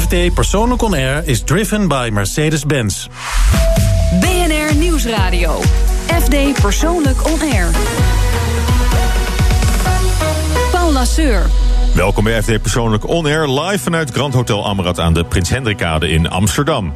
FD Persoonlijk On Air is driven by Mercedes-Benz. BNR Nieuwsradio. FD Persoonlijk On Air. Paul Lasseur. Welkom bij FD Persoonlijk On Air, live vanuit Grand Hotel Amrad aan de Prins Hendrikade in Amsterdam.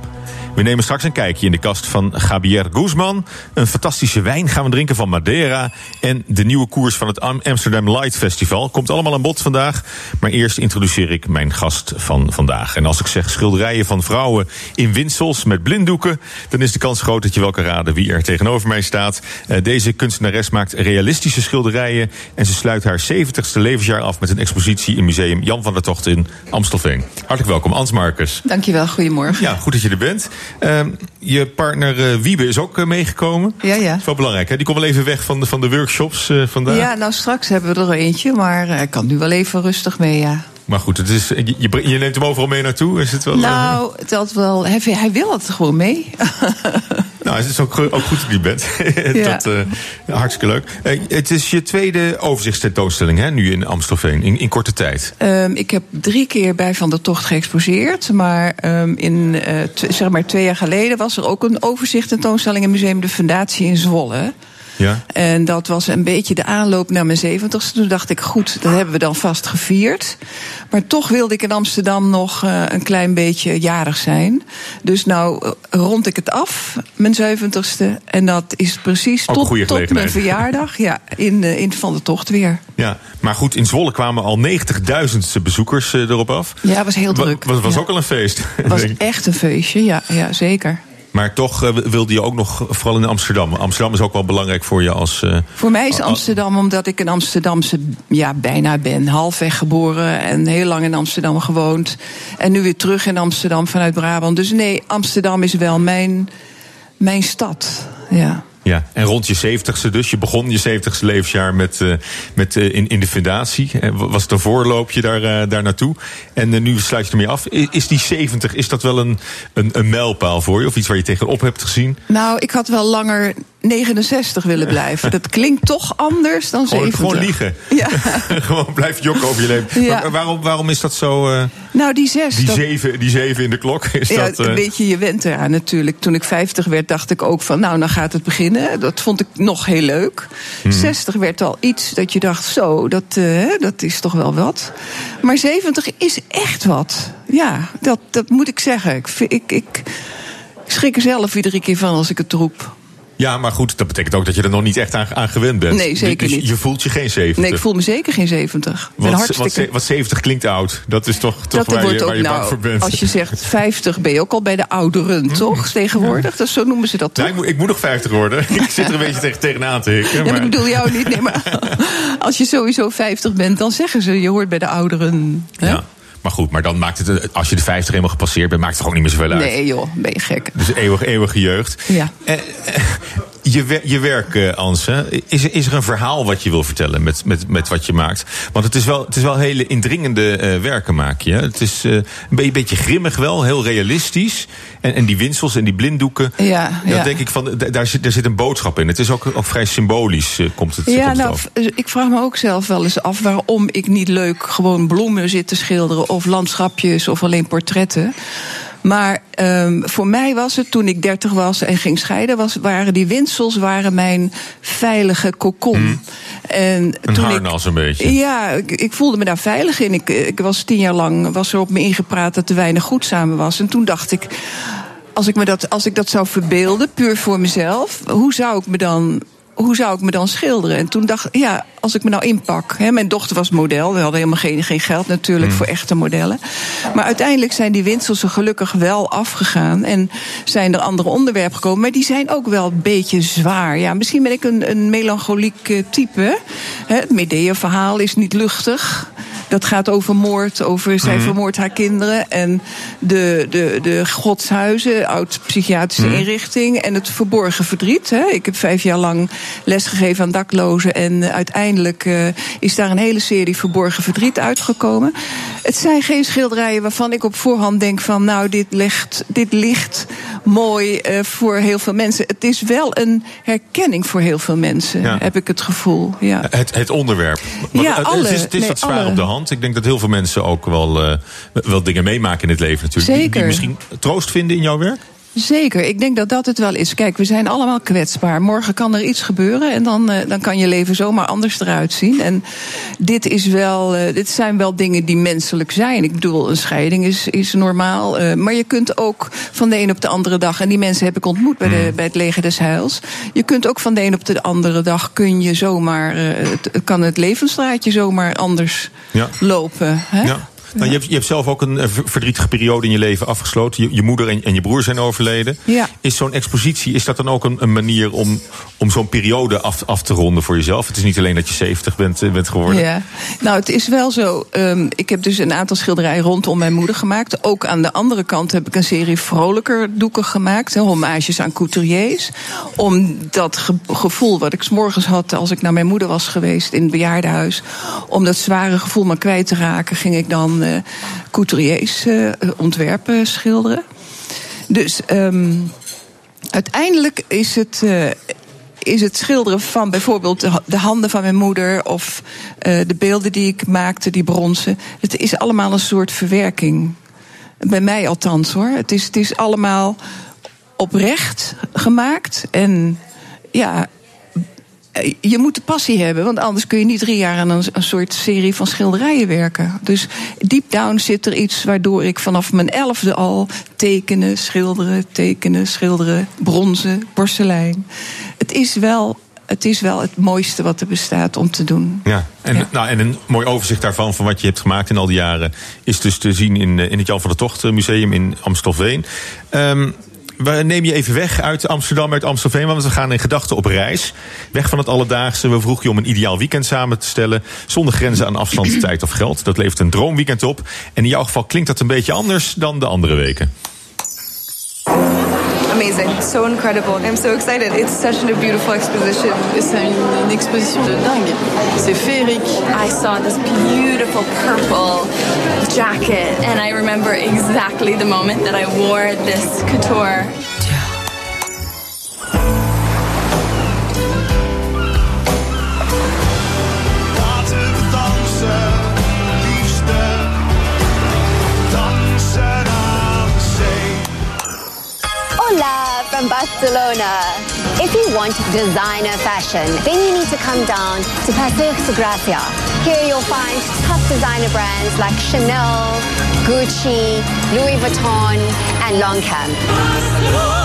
We nemen straks een kijkje in de kast van Javier Guzman. Een fantastische wijn gaan we drinken van Madeira. En de nieuwe koers van het Amsterdam Light Festival. Komt allemaal aan bod vandaag. Maar eerst introduceer ik mijn gast van vandaag. En als ik zeg schilderijen van vrouwen in winsels met blinddoeken... dan is de kans groot dat je wel kan raden wie er tegenover mij staat. Uh, deze kunstenares maakt realistische schilderijen... en ze sluit haar 70ste levensjaar af met een expositie... in museum Jan van der Tocht in Amstelveen. Hartelijk welkom, Ans Marcus. Dankjewel, goedemorgen. Ja, goed dat je er bent. Uh, je partner uh, Wiebe is ook uh, meegekomen. Ja, ja. Dat is wel belangrijk, hè? Die komt wel even weg van de, van de workshops uh, vandaag. Ja, nou straks hebben we er eentje, maar hij kan nu wel even rustig mee, ja. Maar goed, het is, je, je neemt hem overal mee naartoe? Is het wel, nou, het wel, hij, hij wil het gewoon mee. nou, het is ook, ook goed dat je bent. ja. dat, uh, hartstikke leuk. Uh, het is je tweede overzichtstentoonstelling, hè, nu in Amstelveen, in, in korte tijd. Um, ik heb drie keer bij Van der Tocht geëxposeerd. Maar um, in, uh, zeg maar twee jaar geleden was er ook een overzichtstentoonstelling in Museum de Fundatie in Zwolle. Ja. En dat was een beetje de aanloop naar mijn zeventigste. Toen dacht ik, goed, dat hebben we dan vast gevierd. Maar toch wilde ik in Amsterdam nog uh, een klein beetje jarig zijn. Dus nou rond ik het af, mijn zeventigste. En dat is precies tot, tot mijn verjaardag. Ja, in, uh, in Van de Tocht weer. Ja, maar goed, in Zwolle kwamen al 90.000 bezoekers erop af. Ja, was heel druk. Was, was ja. ook al een feest. Het was echt een feestje, ja, ja zeker. Maar toch uh, wilde je ook nog, vooral in Amsterdam. Amsterdam is ook wel belangrijk voor je als. Uh, voor mij is Amsterdam omdat ik een Amsterdamse ja, bijna ben. Halfweg geboren en heel lang in Amsterdam gewoond. En nu weer terug in Amsterdam vanuit Brabant. Dus nee, Amsterdam is wel mijn, mijn stad. Ja. Ja, en rond je zeventigste dus. Je begon je zeventigste levensjaar met, uh, met, uh, in, in de fundatie. Was het een voorloopje daar, uh, daar naartoe. En nu sluit je ermee af. Is, die 70, is dat wel een, een, een mijlpaal voor je? Of iets waar je tegenop hebt gezien? Nou, ik had wel langer 69 willen blijven. Dat klinkt toch anders dan 70. Gewoon, gewoon liegen. Ja. gewoon blijf jokken over je leven. Ja. Maar waarom, waarom is dat zo... Uh, nou, die zes. Die, dat... zeven, die zeven in de klok. Is ja, dat, uh... een beetje, je went eraan natuurlijk. Toen ik 50 werd, dacht ik ook van... nou, dan gaat het beginnen. Dat vond ik nog heel leuk. Hmm. 60 werd al iets dat je dacht... zo, dat, uh, dat is toch wel wat. Maar 70 is echt wat. Ja, dat, dat moet ik zeggen. Ik, ik, ik schrik er zelf iedere keer van als ik het roep. Ja, maar goed, dat betekent ook dat je er nog niet echt aan, aan gewend bent. Nee, zeker dus niet. Je voelt je geen 70. Nee, ik voel me zeker geen 70. Wat, hartstikke... wat, wat 70 klinkt oud. Dat is toch, toch dat waar, wordt je, ook, waar nou, bang voor bent. Als je zegt 50 ben je ook al bij de ouderen, toch? Tegenwoordig. Dat, zo noemen ze dat toch? Nou, ik, moet, ik moet nog 50 worden. ik zit er een beetje tegen, tegenaan te hikken. Ja, maar... ik bedoel jou niet. Nee, maar als je sowieso 50 bent, dan zeggen ze je hoort bij de ouderen. Hè? Ja. Maar goed, maar dan maakt het, als je de 50 eenmaal gepasseerd bent, maakt het gewoon niet meer zoveel uit. Nee joh, ben je gek. Dus eeuwig, eeuwige jeugd. Ja. Eh, eh, je, je werk, uh, Anse, is, is er een verhaal wat je wil vertellen met, met, met wat je maakt? Want het is wel, het is wel hele indringende uh, werken maak je. Het is uh, een beetje grimmig wel, heel realistisch. En, en die winsels en die blinddoeken. Ja, denk ik van, daar zit, daar zit een boodschap in. Het is ook, ook vrij symbolisch, komt het Ja, komt nou, ik vraag me ook zelf wel eens af waarom ik niet leuk gewoon bloemen zit te schilderen of landschapjes of alleen portretten. Maar um, voor mij was het, toen ik 30 was en ging scheiden, was, waren die winsels waren mijn veilige kokon. Mm. En Een toen harnas ik, een beetje. Ja, ik, ik, voelde me daar veilig in. Ik, ik was tien jaar lang, was er op me ingepraat dat er weinig goed samen was. En toen dacht ik, als ik, me dat, als ik dat zou verbeelden, puur voor mezelf, hoe zou ik me dan hoe zou ik me dan schilderen? En toen dacht ik, ja, als ik me nou inpak. Hè, mijn dochter was model. We hadden helemaal geen, geen geld natuurlijk mm. voor echte modellen. Maar uiteindelijk zijn die winsels er gelukkig wel afgegaan. En zijn er andere onderwerpen gekomen. Maar die zijn ook wel een beetje zwaar. Ja, misschien ben ik een, een melancholiek type. Het Medea-verhaal is niet luchtig. Dat gaat over moord, over zij mm. vermoordt haar kinderen. En de, de, de godshuizen, oud-psychiatrische mm. inrichting. En het verborgen verdriet. Hè. Ik heb vijf jaar lang lesgegeven aan daklozen. En uiteindelijk uh, is daar een hele serie verborgen verdriet uitgekomen. Het zijn geen schilderijen waarvan ik op voorhand denk van... nou, dit ligt, dit ligt mooi uh, voor heel veel mensen. Het is wel een herkenning voor heel veel mensen, ja. heb ik het gevoel. Ja. Het, het onderwerp. Maar ja, alle, het is, het is nee, wat zwaar alle. op de hand. Ik denk dat heel veel mensen ook wel, uh, wel dingen meemaken in het leven natuurlijk. Zeker. Die, die misschien troost vinden in jouw werk? Zeker, ik denk dat dat het wel is. Kijk, we zijn allemaal kwetsbaar. Morgen kan er iets gebeuren en dan, uh, dan kan je leven zomaar anders eruit zien. En dit, is wel, uh, dit zijn wel dingen die menselijk zijn. Ik bedoel, een scheiding is, is normaal. Uh, maar je kunt ook van de een op de andere dag, en die mensen heb ik ontmoet bij, de, Hmm. bij het leger des Heils. Je kunt ook van de een op de andere dag kun je zomaar, het, kan het levensstraatje zomaar anders ja. lopen. Hè? Ja. Nou, je, hebt, je hebt zelf ook een verdrietige periode in je leven afgesloten. Je, je moeder en, en, je broer zijn overleden. Ja. Is zo'n expositie, is dat dan ook een, een manier om, om zo'n periode af, af, te ronden voor jezelf? Het is niet alleen dat je 70 bent, bent geworden. Ja, nou het is wel zo. Um, ik heb dus een aantal schilderijen rondom mijn moeder gemaakt. Ook aan de andere kant heb ik een serie vrolijker doeken gemaakt. Hè, hommages aan couturiers. Om dat ge gevoel wat ik s'morgens had als ik naar mijn moeder was geweest in het bejaardenhuis. Om dat zware gevoel maar kwijt te raken, ging ik dan uh, couturiers uh, ontwerpen schilderen. Dus um, uiteindelijk is het. Uh, is het schilderen van bijvoorbeeld de handen van mijn moeder of de beelden die ik maakte, die bronzen. Het is allemaal een soort verwerking. Bij mij althans hoor. Het is, het is allemaal oprecht gemaakt. En ja, je moet de passie hebben, want anders kun je niet drie jaar aan een, een, soort serie van schilderijen werken. Dus deep down zit er iets waardoor ik vanaf mijn elfde al tekenen, schilderen, tekenen, schilderen, bronzen, porselein. Het is wel. Het is wel het mooiste wat er bestaat om te doen. Ja, en, ja. Nou, en een mooi overzicht daarvan, van wat je hebt gemaakt in al die jaren, is dus te zien in, in het Jan van der Tocht Museum in Amstelveen. Um, we nemen je even weg uit Amsterdam, uit Amstelveen, want we gaan in gedachten op reis. Weg van het alledaagse. We vroegen je om een ideaal weekend samen te stellen. Zonder grenzen aan afstand, tijd of geld. Dat levert een droomweekend op. En in jouw geval klinkt dat een beetje anders dan de andere weken. Amazing, so incredible. I'm so excited. It's such a beautiful exposition. C'est une, une, exposition de dingue. C'est féerique. I saw this beautiful purple jacket, and I remember exactly the moment that I wore this couture. Hola from Barcelona. If you want designer fashion, then you need to come down to Paseo de Gracia. Here you'll find top designer brands like Chanel, Gucci, Louis Vuitton, and Longchamp.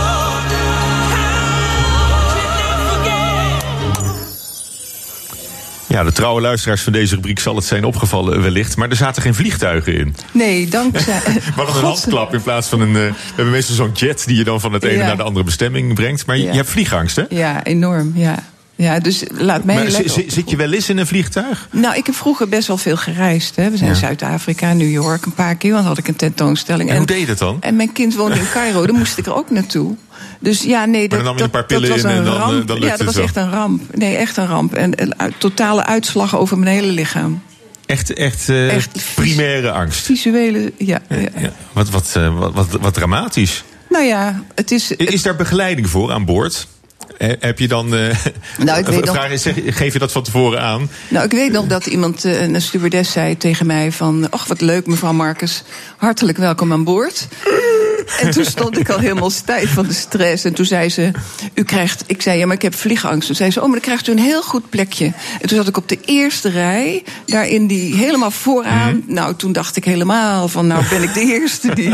Ja, de trouwe luisteraars van deze rubriek zal het zijn opgevallen wellicht. Maar er zaten geen vliegtuigen in. Nee, dankzij... maar een handklap in plaats van een... Uh, we hebben meestal zo'n jet die je dan van het ene ja. naar de andere bestemming brengt. Maar ja. je hebt vliegangst, hè? Ja, enorm, ja. Ja, dus laat mij. Maar zit je wel eens in een vliegtuig? Nou, ik heb vroeger best wel veel gereisd. Hè. We zijn ja. Zuid-Afrika, New York een paar keer, want had ik een tentoonstelling. En, en hoe deed dat dan? En mijn kind woonde in Cairo, daar moest ik er ook naartoe. Dus ja, nee, dat, dan nam je een paar pillen dat was een en dan, ramp. dan Ja, dat was echt een ramp. Nee, echt een ramp. En, en uit, totale uitslag over mijn hele lichaam. Echt, echt, uh, echt primaire angst. Visuele, ja. ja, ja. Wat, wat, wat, wat, wat dramatisch. Nou ja, het is. Is het, daar begeleiding voor aan boord? Heb je dan. Uh, nou, ik weet vraag, nog, geef je dat van tevoren aan? Nou, ik weet nog dat iemand, een stewardess, zei tegen mij: van... Och, wat leuk, mevrouw Marcus. Hartelijk welkom aan boord. En toen stond ik al helemaal stijf van de stress. En toen zei ze: U krijgt. Ik zei: Ja, maar ik heb vliegangst. Toen zei ze: Oh, maar dan krijgt u een heel goed plekje. En toen zat ik op de eerste rij, daar in die helemaal vooraan. Mm. Nou, toen dacht ik helemaal van: Nou, ben ik de eerste die,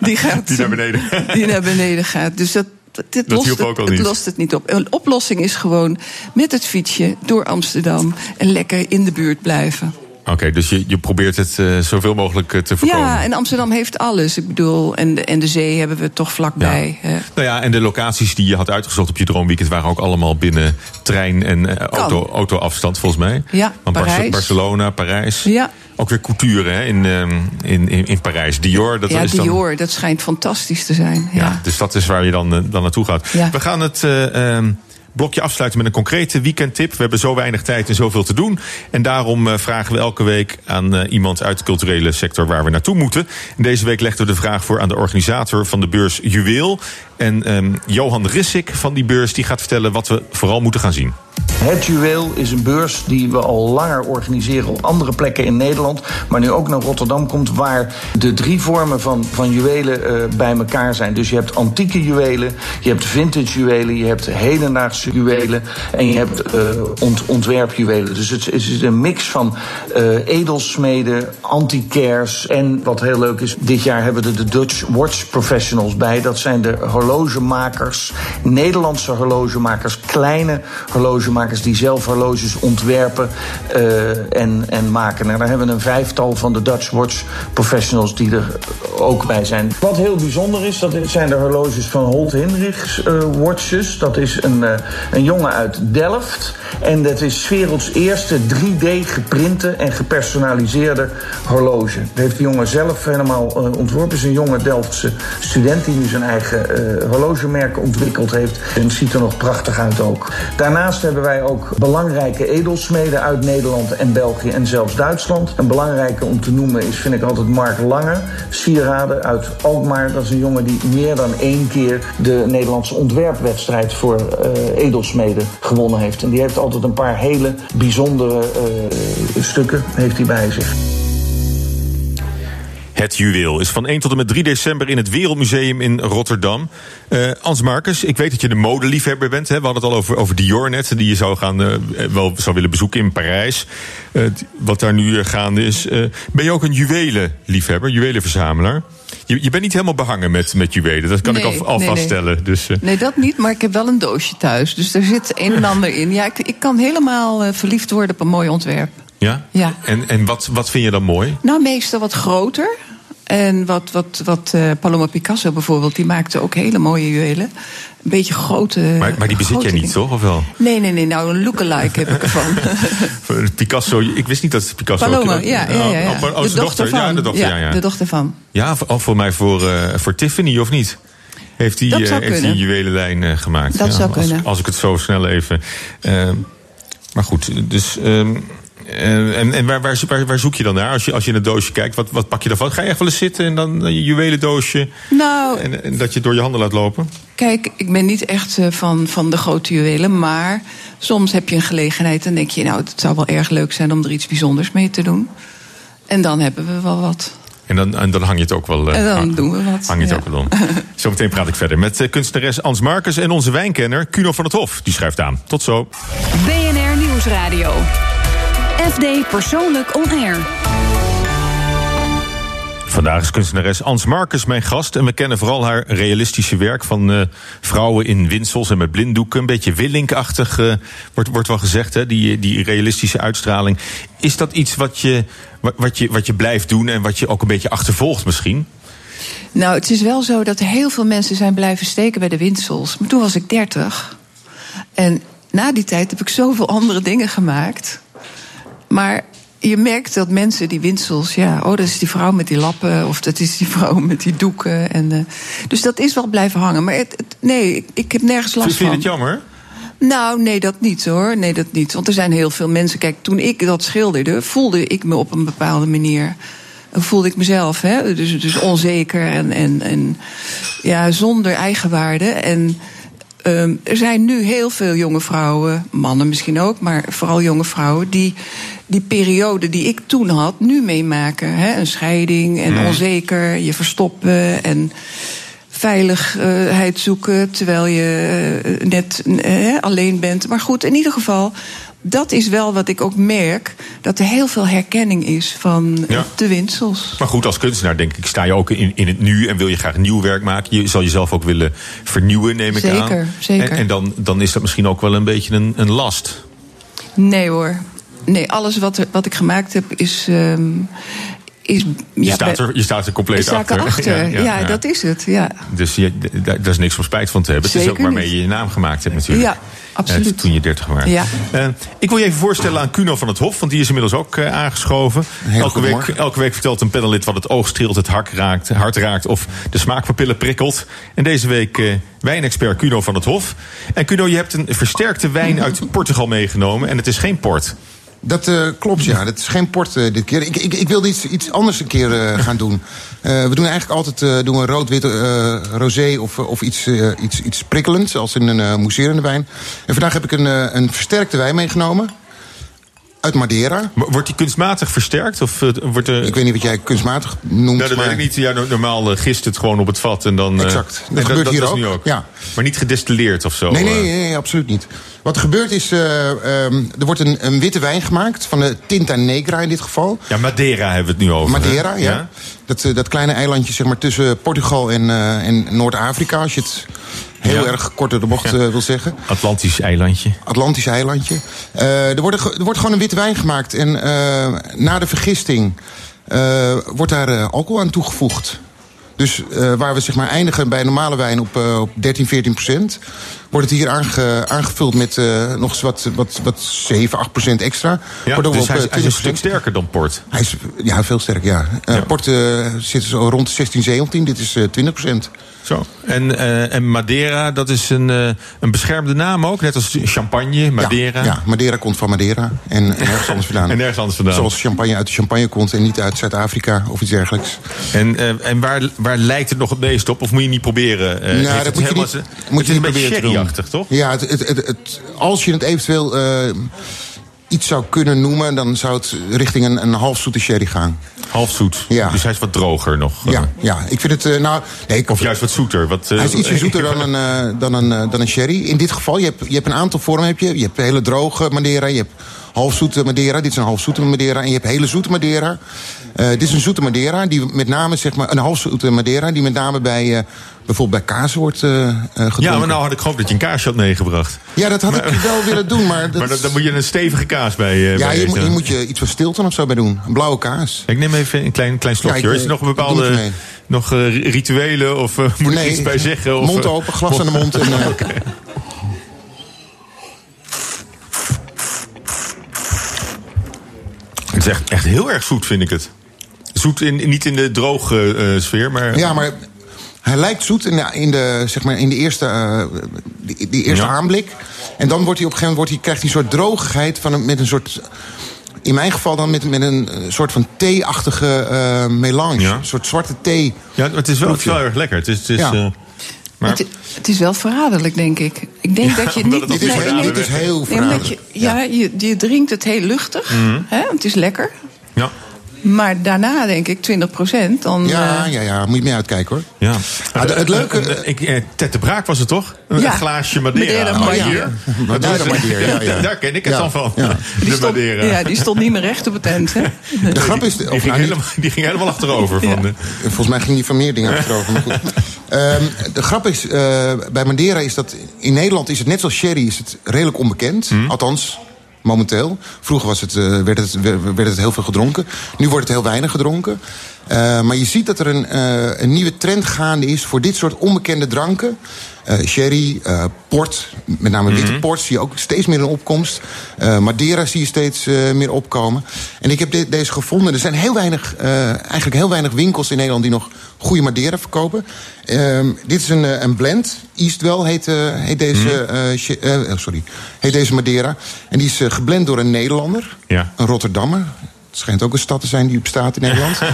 die gaat. Die naar beneden. Die naar beneden gaat. Dus dat. Dit dat lost, het, niet. lost het niet op. Een oplossing is gewoon met het fietsje door Amsterdam en lekker in de buurt blijven. Oké, okay, dus je, je probeert het uh, zoveel mogelijk uh, te voorkomen. Ja, en Amsterdam heeft alles. Ik bedoel, en de, en de zee hebben we toch vlakbij. Ja. Nou ja, en de locaties die je had uitgezocht op je droomweekend waren ook allemaal binnen trein- en uh, auto, auto-afstand, volgens mij. Ja, Parijs. Barcelona, Parijs. Ja. Ook weer couture hè, in, in, in, in Parijs. Dior, dat ja, is dan... Dior, dat schijnt fantastisch te zijn. Ja, ja dus dat is waar je dan, dan naartoe gaat. Ja. We gaan het uh, blokje afsluiten met een concrete weekendtip. We hebben zo weinig tijd en zoveel te doen. En daarom eh, vragen we elke week aan eh, iemand uit de culturele sector waar we naartoe moeten. En deze week legden we de vraag voor aan de organisator van de beurs Juweel. En ehm, Johan Rissik van die beurs die gaat vertellen wat we vooral moeten gaan zien. Het Juweel is een beurs die we al langer organiseren op andere plekken in Nederland. Maar nu ook naar Rotterdam komt, waar de drie vormen van, van juwelen uh, bij elkaar zijn. Dus je hebt antieke juwelen, je hebt vintage juwelen, je hebt hedendaagse juwelen en je hebt uh, ont, ontwerpjuwelen. Dus het, is een mix van uh, edelsmeden, antiquairs en wat heel leuk is, dit jaar hebben we de Dutch Watch Professionals bij. Dat zijn de horlogemakers, Nederlandse horlogemakers, kleine horlogemakers die zelf horloges ontwerpen uh, en, en maken. Nou, daar hebben we een vijftal van de Dutch Watch Professionals die er ook bij zijn. Wat heel bijzonder is, dat zijn de horloges van Holt Hinrichs uh, Watches. Dat is een, uh, een jongen uit Delft. En dat is werelds eerste 3D geprinte en gepersonaliseerde horloge. Dat heeft de jongen zelf helemaal ontworpen. Is een jonge Delftse student die nu zijn eigen horlogemerk ontwikkeld heeft. En het ziet er nog prachtig uit ook. Daarnaast hebben wij ook belangrijke edelsmeden uit Nederland en België en zelfs Duitsland. Een belangrijke om te noemen is, vind ik altijd, Mark Lange, sieraden uit Alkmaar. Dat is een jongen die meer dan één keer de Nederlandse ontwerpwedstrijd voor uh, edelsmeden gewonnen heeft. En die heeft altijd een paar hele bijzondere uh, stukken heeft hij bij zich. Het Juweel is van 1 tot en met 3 december in het Wereldmuseum in Rotterdam. Uh, Ans Marcus, ik weet dat je de modeliefhebber bent. Hè? We hadden het al over, over Dior net, die je zou, gaan, uh, wel zou willen bezoeken in Parijs. Uh, wat daar nu gaande is. ben je ook een juwelenliefhebber, juwelenverzamelaar? Je, je bent niet helemaal behangen met, met juwelen, dat kan nee, ik al, al nee, vaststellen. Nee. Dus, nee, dat niet, maar ik heb wel een doosje thuis. Dus er zit een en ander in. Ja, ik, ik kan helemaal verliefd worden op een mooi ontwerp. Ja? ja. En, en wat, wat vind je dan mooi? Nou, meestal wat groter. En wat, wat, wat uh, Paloma Picasso bijvoorbeeld, die maakte ook hele mooie juwelen. Een beetje grote. Maar, maar die bezit jij niet, dingen. toch? Of wel? Nee, nee, nee. Nou, een lookalike heb ik ervan. Picasso, ik wist niet dat het Picasso Paloma, ja, ja, ja, ja. Oh, oh, de, dochter, dochter van. Ja, de dochter, ja, ja. De dochter van. Ja, voor, voor mij voor, uh, voor Tiffany, of niet? Heeft hij uh, heeft die juwelenlijn gemaakt? Dat zou als, kunnen. Als ik het zo snel even. maar goed, dus. En, en, en waar, waar, waar, zoek je dan naar als je, als je in het doosje kijkt? Wat, wat pak je daarvan? Ga je echt wel eens zitten en dan je juwelendoosje? Nou, en, en, dat je het door je handen laat lopen? Kijk, ik ben niet echt uh, van, van de grote juwelen. Maar soms heb je een gelegenheid en denk je... nou, het zou wel erg leuk zijn om er iets bijzonders mee te doen. En dan hebben we wel wat. En dan, en dan hang je het ook wel. Uh, en dan hang, doen we wat. Hang je het ja. ook wel om. Zometeen praat ik verder met kunstenares Ans Marcus en onze wijnkenner Kuno van het Hof. Die schrijft aan. Tot zo. BNR Nieuwsradio. FD Persoonlijk On Air. Vandaag is kunstenares Ans Marcus mijn gast. En we kennen vooral haar realistische werk van uh, vrouwen in winsels en met blinddoeken. Een beetje Willink-achtig uh, wordt, wordt wel gezegd, hè? Die, die realistische uitstraling. Is dat iets wat je, wat, je, wat je blijft doen en wat je ook een beetje achtervolgt misschien? Nou, het is wel zo dat heel veel mensen zijn blijven steken bij de winsels. Maar toen was ik 30. En na die tijd heb ik zoveel andere dingen gemaakt. Maar je merkt dat mensen die winsels, ja, oh, dat is die vrouw met die lappen, of dat is die vrouw met die doeken. En, uh, dus dat is wel blijven hangen. Maar het, het, nee, ik, ik, heb nergens last Vind je van. het jammer? Nou, nee, dat niet hoor. Nee, dat niet. Want er zijn heel veel mensen. Kijk, toen ik dat schilderde, voelde ik me op een bepaalde manier. Voelde ik mezelf, hè? Dus, dus onzeker en, en, en ja, zonder eigenwaarde. En um, er zijn nu heel veel jonge vrouwen, mannen misschien ook, maar vooral jonge vrouwen, die die periode die ik toen had, nu meemaken. Hè? Een scheiding en Mm. onzeker, je verstoppen en veiligheid zoeken terwijl je eh, net eh, alleen bent. Maar goed, in ieder geval, dat is wel wat ik ook merk: dat er heel veel herkenning is van Ja. de winsels. Maar goed, als kunstenaar denk ik, sta je ook in, in het nu en wil je graag nieuw werk maken. Je zal jezelf ook willen vernieuwen, neem ik aan. Zeker, zeker. En, en dan, dan is dat misschien ook wel een beetje een, een last. Nee hoor. Nee, alles wat, er, wat ik gemaakt heb is, um, is. Je, ja, staat, er, je staat er compleet achter. erachter. Ja, dat is het. Ja. Dus je, daar is niks om spijt van te hebben. het is ook Zeker waarmee niet. je je naam gemaakt hebt natuurlijk. Ja, absoluut. Eh, toen je 30 was. Ja. Eh, ik wil je even voorstellen aan Cuno van het Hof, want die is inmiddels ook eh, aangeschoven. Heel Elke week, elke week vertelt een panelid wat het oog streelt, het hart raakt, hart raakt of de smaakpapillen prikkelt. En deze week eh, wijnexpert Cuno van het Hof. En Cuno, je hebt een versterkte wijn uit Portugal meegenomen en het is geen port. Dat eh, klopt, ja. Dat is geen port eh, dit keer. Ik, ik, ik wilde iets, iets anders een keer eh, gaan doen. We doen eigenlijk altijd doen we rood, wit, eh, rosé of, of iets, iets, iets prikkelends, als in een mousserende wijn. En vandaag heb ik een, een versterkte wijn meegenomen. Uit Madeira. Wordt die kunstmatig versterkt? Of, eh, wordt er... Ik weet niet wat jij kunstmatig noemt. Nou, dat maar... weet ik niet. Ja, no- normaal eh, gist het gewoon op het vat en dan. eh, Exact. Dat en gebeurt hier ook. nu ook. Ja. Maar niet gedestilleerd of zo. Nee, nee, nee, nee, absoluut niet. Wat er gebeurt is, eh, ehm, er wordt een, een witte wijn gemaakt, van de Tinta Negra in dit geval. Ja, Madeira hebben we het nu over. Madeira, ja. Dat, eh, dat kleine eilandje zeg maar, tussen Portugal en, en Noord-Afrika, als je het heel Ja. erg kort door de bocht eh, wil zeggen. Atlantisch eilandje. Atlantisch eilandje. Eh, er, wordt, er wordt gewoon een witte wijn gemaakt. En eh, na de vergisting wordt daar alcohol aan toegevoegd. Dus waar we zeg maar eindigen bij normale wijn op, op 13, 14 procent... wordt het hier aange- aangevuld met eh, nog eens wat, wat, wat 7, 8 procent extra. Ja, dus op, hij, eh, is- hij is een 20%. stuk sterker dan port. Hij is ja, veel sterker, ja. Eh, Ja. Port eh, zit zo rond de 16, 17. Dit is eh 20 procent. Zo. En, eh, en Madeira, dat is een, eh, een beschermde naam ook. Net als champagne, Madeira. Ja, ja, Madeira komt van Madeira en nergens anders vandaan. En nergens anders vandaan. Zoals champagne uit de champagne komt en niet uit Zuid-Afrika of iets dergelijks. En, eh, en waar, waar lijkt het nog het meest op? Of moet je niet proberen? Eh, nou, dat moet je niet, moet je is niet een beetje proberen toch? Ja, het, het, het, als je het eventueel eh, iets zou kunnen noemen... dan zou het richting een, een halfzoete sherry gaan. Half zoet. Ja. Dus hij is wat droger nog. eh. Ja, ja, ik vind het... eh, nou, nee, ik, Of juist wat zoeter. Wat, eh, Hij is ietsje zoeter dan een, eh, dan, een, eh, dan een sherry. In dit geval, je hebt, je hebt een aantal vormen. Heb je. je hebt hele droge Madeira, je hebt halfzoete Madeira. Dit is een halfzoete Madeira. En je hebt hele zoete Madeira. Eh, dit is een zoete Madeira, die met name, zeg maar, een halfzoete Madeira... die met name bij, eh, bijvoorbeeld bij kaas wordt eh eh, gedronken. Ja, maar nou had ik gehoopt dat je een kaasje had meegebracht. Ja, dat had ik wel willen doen, maar... Dat, Maar dan, dan moet je een stevige kaas bij. eh, ja, bij moet je iets van Stilton of zo bij doen. Een blauwe kaas. Ik neem even een klein, klein slokje. Ja, ik, is er nog een bepaalde nog, eh, rituelen? Of eh, moet ik iets bij zeggen? Of, mond eh, open, glas aan de mond. En, eh, Het is echt, echt heel erg zoet, vind ik het. Zoet in, niet in de droge eh, sfeer, maar... Ja, maar hij lijkt zoet in de, in de, zeg maar, in de eerste, eh, die, die eerste Ja. aanblik. En dan wordt hij op een gegeven moment wordt hij, krijgt hij een soort droogheid van een, met een soort. In mijn geval dan met, met een eh, soort van thee-achtige eh, melange. Ja. Een soort zwarte thee. Ja, het is wel, het is wel erg lekker. Het is, het is, Ja. eh, maar, Het, het is wel verraderlijk, denk ik. Ik denk Ja, dat je niet... het Dit is, Nee, heel, nee, dit is heel Nee, omdat verraderlijk. je, ja, je, je drinkt het heel luchtig. Hè, het is lekker. ja. Maar daarna denk ik 20 procent. Dan, Ja, eh, ja, ja, moet je mee uitkijken hoor. Ja. Ah, de- het leuke- Eh, eh, ik, eh, Ted de Braak was het toch? Een Ja. glaasje Madeira. Madeira, Oh, ja. Madeira, ja, ja. Daar ken ik het Ja, dan van. ja. die, De stond, Madeira. ja, die stond niet meer recht op het eind. Hè? De grap is. Die of ging, nou, niet- helemaal, die ging helemaal achterover. Van, de- Volgens mij ging die van meer dingen achterover. Maar goed. Ehm, de grap is, eh, bij Madeira is dat... In Nederland is het net zoals sherry is het redelijk onbekend. Hm. Althans, momenteel. Vroeger was het, eh, werd, het, werd het heel veel gedronken. Nu wordt het heel weinig gedronken. Eh, maar je ziet dat er een, eh, een nieuwe trend gaande is... voor dit soort onbekende dranken. Eh, sherry, eh, port, met name witte Mhm. port... zie je ook steeds meer in opkomst. Eh, Madeira zie je steeds meer opkomen. En ik heb de- deze gevonden. Er zijn heel weinig, eigenlijk heel weinig winkels in Nederland... die nog goede Madeira verkopen. Ehm, dit is een, een blend. Eastwell heet, heet, deze, eh, sorry, heet deze Madeira. En die is geblend door een Nederlander. Ja. Een Rotterdammer. Het schijnt ook een stad te zijn die bestaat in Nederland.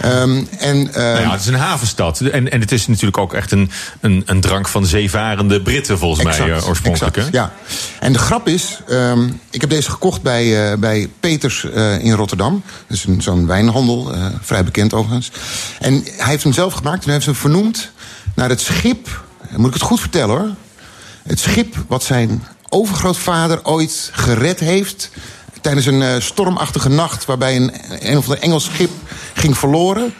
Ehm, en, ehm, Nou ja, het is een havenstad. En, en het is natuurlijk ook echt een, een, een drank van zeevarende Britten, volgens mij, eh, oorspronkelijk. exact? Ja. En de grap is, ehm, ik heb deze gekocht bij, eh, bij Peters eh, in Rotterdam. Dat is zo'n wijnhandel, vrij bekend overigens. En hij heeft hem zelf gemaakt en hij heeft hem vernoemd naar het schip. Moet ik het goed vertellen hoor? Het schip wat zijn overgrootvader ooit gered heeft tijdens een eh, stormachtige nacht waarbij een, een of ander Engels schip ging verloren.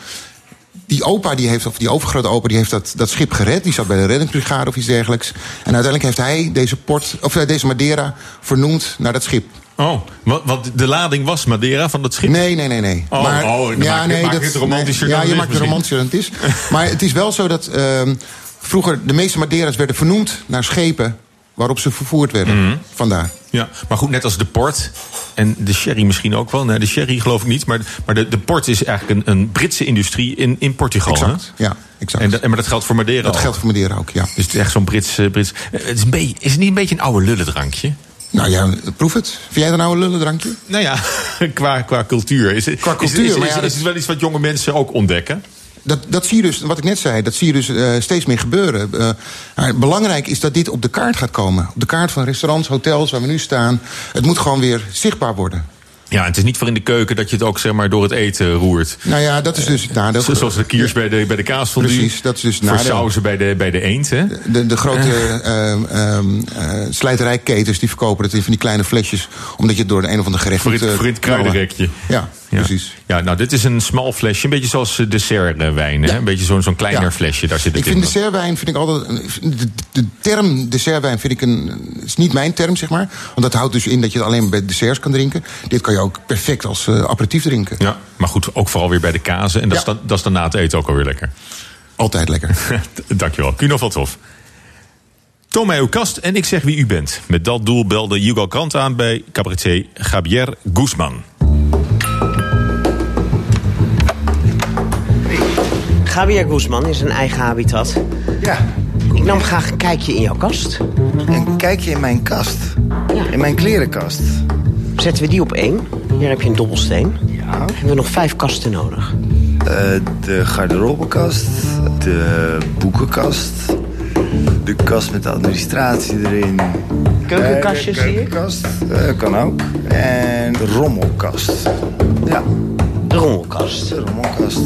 Die opa, die heeft, of die overgrote opa, die heeft dat, dat schip gered. Die zat bij de reddingsbrigade of iets dergelijks. En uiteindelijk heeft hij deze, port, of, eh, deze Madeira vernoemd naar dat schip. Oh, wat, wat de lading was Madeira van dat schip? Nee, nee, nee, nee. Oh, oh, dan maak maak je het romantischer nee, dan Ja, je maakt het romantischer dan het is. maar het is wel zo dat ehm, vroeger de meeste Madeira's werden vernoemd naar schepen waarop ze vervoerd werden. Mhm. Vandaar. Ja, maar goed, net als de port en de sherry misschien ook wel. Nee, de sherry geloof ik niet, maar, maar de, de port is eigenlijk een, een Britse industrie in, in Portugal. Exact, hè? ja, exact. En, maar dat geldt voor Madeira Dat ook. geldt voor Madeira ook, ja. Dus het is echt zo'n Brits... eh, Brits eh, het is, een beetje, is het niet een beetje een oude lullendrankje? Nou ja, proef het. Vind jij dat nou een lullendrankje? Nou ja, qua, qua cultuur. Is, het- Qua is- cultuur, is, is, maar ja, is dat- het wel iets wat jonge mensen ook ontdekken? Dat, dat zie je dus, wat ik net zei, dat zie je dus eh, steeds meer gebeuren. Eh, maar belangrijk is dat dit op de kaart gaat komen. Op de kaart van restaurants, hotels waar we nu staan. Het moet gewoon weer zichtbaar worden. Ja, en het is niet voor in de keuken dat je het ook zeg maar, door het eten roert. Nou ja, dat is dus het nadeel. Zo- Zoals de kiers bij de, bij de kaasfondue. Precies, dat is dus het Voor nadeel. sauzen bij de, bij de eend, hè? De, de grote eh, slijterijketens die verkopen het in van die kleine flesjes. Omdat je het door de een of andere gerecht Voor moet, eh, voor het kruidenrekje. Ja, precies. Ja, nou, dit is een smal flesje. Een beetje zoals eh, dessertwijn. hè? Een beetje zo'n zo'n kleiner Ja. flesje. Daar zit het Ik vind in. dessertwijn vind ik altijd. De, de term dessertwijn vind ik een. is niet mijn term, zeg maar. Want dat houdt dus in dat je het alleen bij desserts kan drinken. Dit kan je ook perfect als eh, aperitief drinken. Ja, maar goed, ook vooral weer bij de kazen. En dat, is, dan, dat is dan na het eten ook alweer lekker. Altijd lekker. Dankjewel. Kuno van Tof. Toon mij uw kast en ik zeg wie u bent. Met dat doel belde Hugo Krant aan bij cabaretier Javier Guzman. Javier Guzman is een eigen habitat. Ja. Ik nam graag een kijkje in jouw kast. Een kijkje in mijn kast. In mijn klerenkast. Zetten we die op één. Hier heb je een dobbelsteen. Ja. Hebben we nog vijf kasten nodig. Eh, de garderobekast. De boekenkast. De kast met de administratie erin. Keukenkastjes Eh, ik. keukenkast. eh, kan ook. En de rommelkast. Ja. De rommelkast. De rommelkast.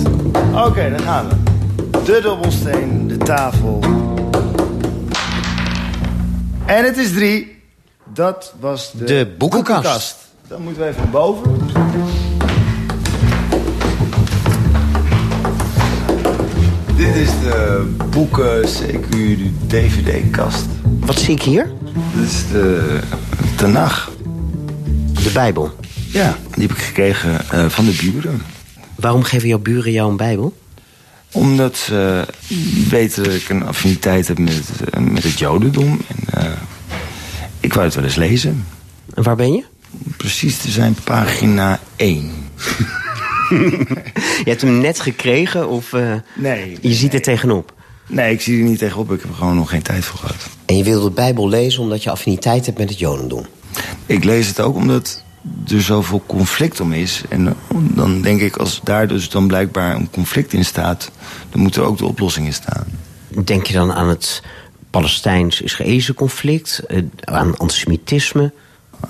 Oké, daar gaan we. De dobbelsteen, de tafel. En het is drie. Dat was de, De boekenkast. Dan moeten we even naar boven. Dit is de boeken, CQ, de DVD-kast. Wat zie ik hier? Dit is de Tanach. De Bijbel. Ja, die heb ik gekregen eh, van de buren. Waarom geven jouw buren jou een Bijbel? Omdat ze weten dat ik een affiniteit heb met, eh, met het jodendom. En, eh, ik wou het wel eens lezen. En waar ben je? Precies te zijn pagina 1. Je hebt hem net gekregen of eh, Nee. je ziet er tegenop? Nee, ik zie er niet tegenop. Ik heb er gewoon nog geen tijd voor gehad. En je wilde de Bijbel lezen omdat je affiniteit hebt met het Jodendom. Ik lees het ook omdat er zoveel conflict om is. En dan denk ik, als daar dus dan blijkbaar een conflict in staat... dan moet er ook de oplossing in staan. Denk je dan aan het Palestijns-Israëlische conflict, eh, aan antisemitisme?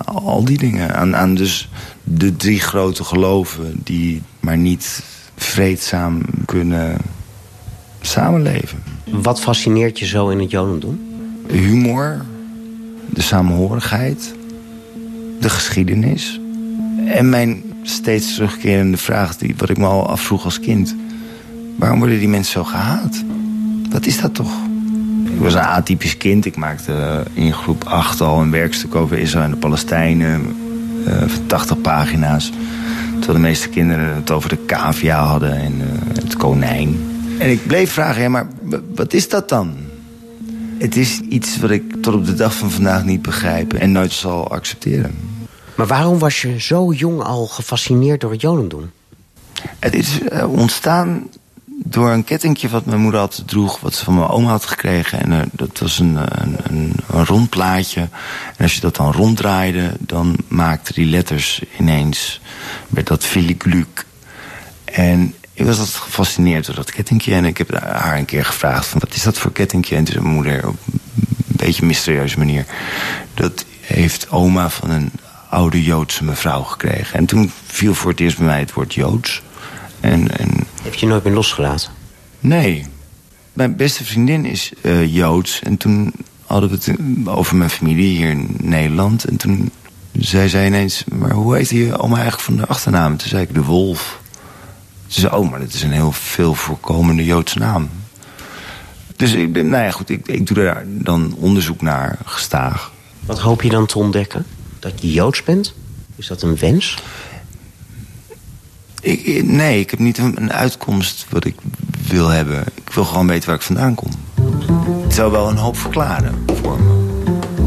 Al die dingen. Aan, aan dus de drie grote geloven die maar niet vreedzaam kunnen samenleven. Wat fascineert je zo in het Jodendom? Humor, de samenhorigheid, de geschiedenis. En mijn steeds terugkerende vraag, die, wat ik me al afvroeg als kind. Waarom worden die mensen zo gehaat? Wat is dat toch? Ik was een atypisch kind. Ik maakte in groep 8 al een werkstuk over Israël en de Palestijnen. eh, van 80 pagina's. Terwijl de meeste kinderen het over de cavia hadden en eh, het konijn. En ik bleef vragen, ja, maar wat is dat dan? Het is iets wat ik tot op de dag van vandaag niet begrijp en nooit zal accepteren. Maar waarom was je zo jong al gefascineerd door het Jodendom? Het is eh, ontstaan door een kettingje wat mijn moeder altijd droeg... wat ze van mijn oma had gekregen. En eh, dat was een, een, een, een rond plaatje. En als je dat dan ronddraaide, dan maakte die letters ineens... werd dat filigluc. En ik was altijd gefascineerd door dat kettingje. En ik heb haar een keer gevraagd van, wat is dat voor kettingje? En toen zei mijn moeder op een beetje mysterieuze manier... dat heeft oma van een oude Joodse mevrouw gekregen. En toen viel voor het eerst bij mij het woord Joods... En, en... Heb je nooit meer losgelaten? Nee. Mijn beste vriendin is eh, Joods. En toen hadden we het eh, over mijn familie hier in Nederland. En toen zei zij ineens... maar hoe heet je oma eigenlijk van de achternaam? Toen zei ik de Wolf. Ze zei, oh, maar dat is een heel veel voorkomende Joodse naam. Dus ik nou ja, goed, ik, ik doe daar dan onderzoek naar, gestaag. Wat hoop je dan te ontdekken? Dat je Joods bent? Is dat een wens? Ik, nee, ik heb niet een, een uitkomst wat ik wil hebben. Ik wil gewoon weten waar ik vandaan kom. Het zou wel een hoop verklaren voor me.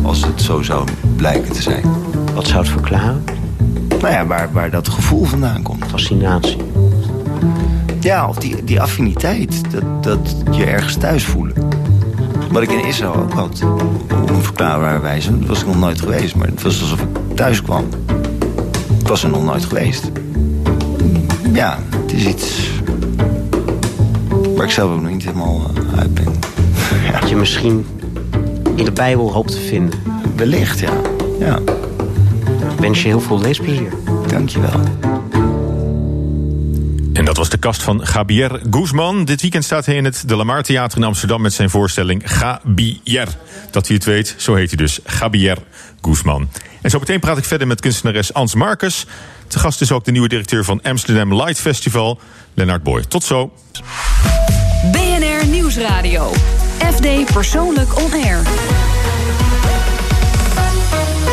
Als het zo zou blijken te zijn. Wat zou het verklaren? Nou ja, waar, waar dat gevoel vandaan komt. Fascinatie. Ja, of die, die affiniteit. Dat, dat je ergens thuis voelen. Wat ik in Israël ook had. Op een verklaarbare wijze. Dat was ik nog nooit geweest. Maar het was alsof ik thuis kwam. Ik was er nog nooit geweest. Ja, het is iets... Waar ik zelf ook nog niet helemaal eh, uit ben. Ja. Dat je misschien in de Bijbel hoopt te vinden. Wellicht, ja. ja. Ik wens je heel veel leesplezier. Dank je wel. Was de kast van Javier Guzman. Dit weekend staat hij in het De Lamar Theater in Amsterdam met zijn voorstelling Javier. Dat u het weet, zo heet hij dus, Javier Guzman. En zo meteen praat ik verder met kunstenares Ans Marcus. Te gast is ook de nieuwe directeur van Amsterdam Light Festival, Lennart Boy. Tot zo. BNR Nieuwsradio. FD Persoonlijk On Air.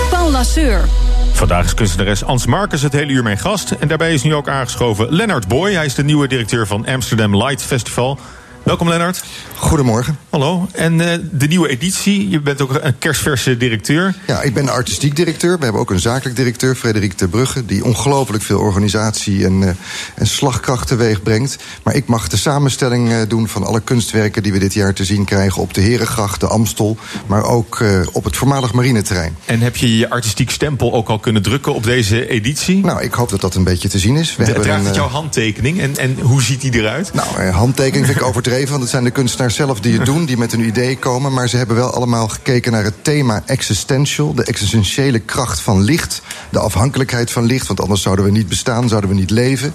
Paul Lasseur. Vandaag is kunstenares Ans Marcus het hele uur mijn gast. En daarbij is nu ook aangeschoven Lennart Boy. Hij is de nieuwe directeur van Amsterdam Light Festival. Welkom Lennart. Goedemorgen. Hallo. En uh, de nieuwe editie, je bent ook een kerstverse directeur. Ja, ik ben artistiek directeur. We hebben ook een zakelijk directeur, Frederik de Brugge... die ongelooflijk veel organisatie en, uh, en slagkracht teweeg brengt. Maar ik mag de samenstelling uh, doen van alle kunstwerken... die we dit jaar te zien krijgen op de Herengracht, de Amstel... maar ook op het voormalig marineterrein. En heb je je artistiek stempel ook al kunnen drukken op deze editie? Nou, ik hoop dat dat een beetje te zien is. We hebben draagt een, het jouw handtekening en, en hoe ziet die eruit? Nou, handtekening vind ik overdreven, want het zijn de kunstenaars zelf die het doen... die met een idee komen, maar ze hebben wel allemaal gekeken naar het thema existential, de existentiële kracht van licht, de afhankelijkheid van licht, want anders zouden we niet bestaan, zouden we niet leven.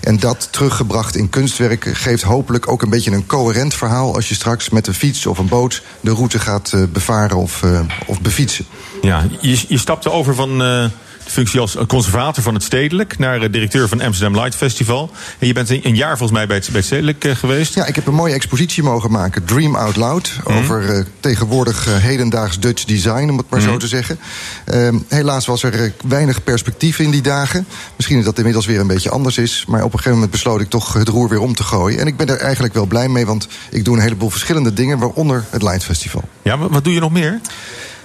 En dat teruggebracht in kunstwerken geeft hopelijk ook een beetje een coherent verhaal als je straks met een fiets of een boot de route gaat uh, bevaren of, uh, of befietsen. Ja, je, je stapte over van. Uh functie als conservator van het Stedelijk... naar directeur van Amsterdam Light Festival. En je bent een jaar volgens mij bij het, bij het Stedelijk uh, geweest. Ja, ik heb een mooie expositie mogen maken, Dream Out Loud... Mm. over uh, tegenwoordig hedendaags Dutch design, om het maar mm. zo te zeggen. helaas was er weinig perspectief in die dagen. Misschien dat het inmiddels weer een beetje anders is... maar op een gegeven moment besloot ik toch het roer weer om te gooien. En ik ben er eigenlijk wel blij mee, want ik doe een heleboel verschillende dingen... waaronder het Light Festival. Ja, maar wat doe je nog meer?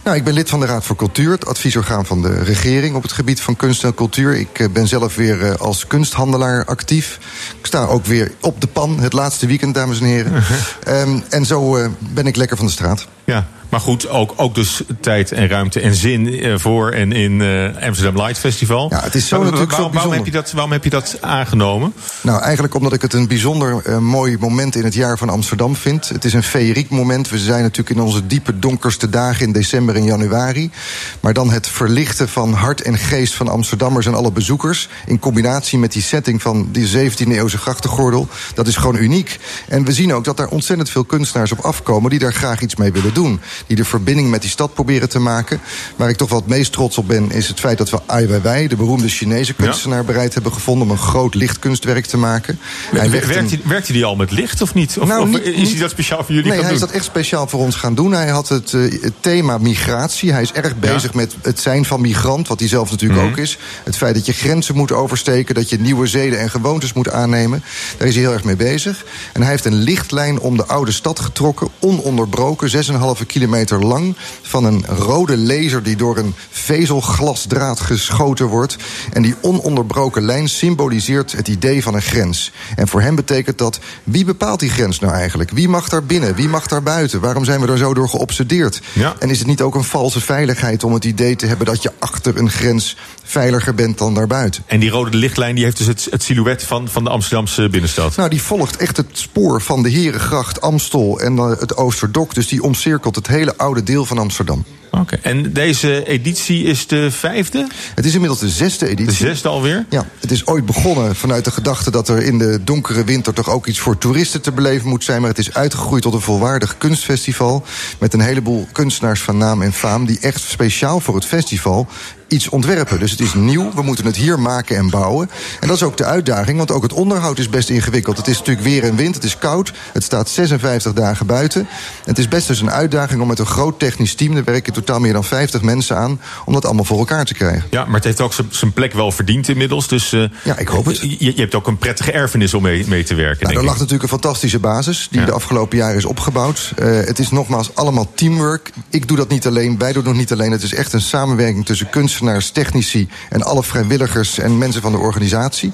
Nou, ik ben lid van de Raad voor Cultuur, het adviesorgaan van de regering op het gebied van kunst en cultuur. Ik ben zelf weer als kunsthandelaar actief. Ik sta ook weer op de pan het laatste weekend, dames en heren. um, en zo uh, ben ik lekker van de straat. Ja, maar goed, ook, ook dus tijd en ruimte en zin uh, voor en in uh, Amsterdam Light Festival. Ja, het is zo maar, natuurlijk waarom, zo waarom heb, je dat, waarom heb je dat aangenomen? Nou, eigenlijk omdat ik het een bijzonder uh, mooi moment in het jaar van Amsterdam vind. Het is een feeriek moment. We zijn natuurlijk in onze diepe donkerste dagen in december en januari. Maar dan het verlichten van hart en geest van Amsterdammers en alle bezoekers... in combinatie met die setting van die 17e-eeuwse grachtengordel... dat is gewoon uniek. En we zien ook dat daar ontzettend veel kunstenaars op afkomen... die daar graag iets mee willen doen. Die de verbinding met die stad proberen te maken. Waar ik toch wel het meest trots op ben, is het feit dat we Ai Weiwei... de beroemde Chinese kunstenaar, ja. bereid hebben gevonden... om een groot lichtkunstwerk te maken. Hij werkt, werkt, hij, werkt hij al met licht of niet? Of, nou, of niet, is hij dat speciaal voor jullie Nee, gaan hij doen? is dat echt speciaal voor ons gaan doen. Hij had het, uh, het thema migratie. Hij is erg bezig ja. met het zijn van migrant, wat hij zelf natuurlijk mm -hmm. ook is. Het feit dat je grenzen moet oversteken... dat je nieuwe zeden en gewoontes moet aannemen. Daar is hij heel erg mee bezig. En hij heeft een lichtlijn om de oude stad getrokken... ononderbroken, 6,5 kilometer lang... van een rode laser die door een vezelglasdraad geschoten wordt. En die ononderbroken lijn symboliseert het idee van een grens. En voor hem betekent dat, wie bepaalt die grens nou eigenlijk? Wie mag daar binnen? Wie mag daar buiten? Waarom zijn we er zo door geobsedeerd? Ja. En is het niet ook een valse veiligheid om het idee te hebben... dat je achter een grens veiliger bent dan daarbuiten? En die rode lichtlijn die heeft dus het, het silhouet van, van de Amsterdamse binnenstad? Nou, die volgt echt het spoor van de Herengracht, Amstel en uh, het Oosterdok. Dus die omcirkelt het hele oude deel van Amsterdam. Oké, okay. en deze editie is de vijfde? Het is inmiddels de zesde editie. De zesde alweer? Ja, het is ooit begonnen vanuit de gedachte dat er in de donkere winter toch ook iets voor toeristen te beleven moet zijn. Maar het is uitgegroeid tot een volwaardig kunstfestival. Met een heleboel kunstenaars van naam en faam die echt speciaal voor het festival iets ontwerpen. Dus het is nieuw, we moeten het hier maken en bouwen. En dat is ook de uitdaging, want ook het onderhoud is best ingewikkeld. Het is natuurlijk weer en wind, het is koud, het staat 56 dagen buiten. Het is best dus een uitdaging om met een groot technisch team... er werken in totaal meer dan 50 mensen aan om dat allemaal voor elkaar te krijgen. Ja, maar het heeft ook zijn plek wel verdiend inmiddels. Dus uh, ja, ik hoop het. Je, je, hebt ook een prettige erfenis om mee, mee te werken. Nou, er lag natuurlijk een fantastische basis die ja. de afgelopen jaren is opgebouwd. Uh, het is nogmaals allemaal teamwork. Ik doe dat niet alleen, wij doen het niet alleen. Het is echt een samenwerking tussen kunstenaars, technici en alle vrijwilligers en mensen van de organisatie.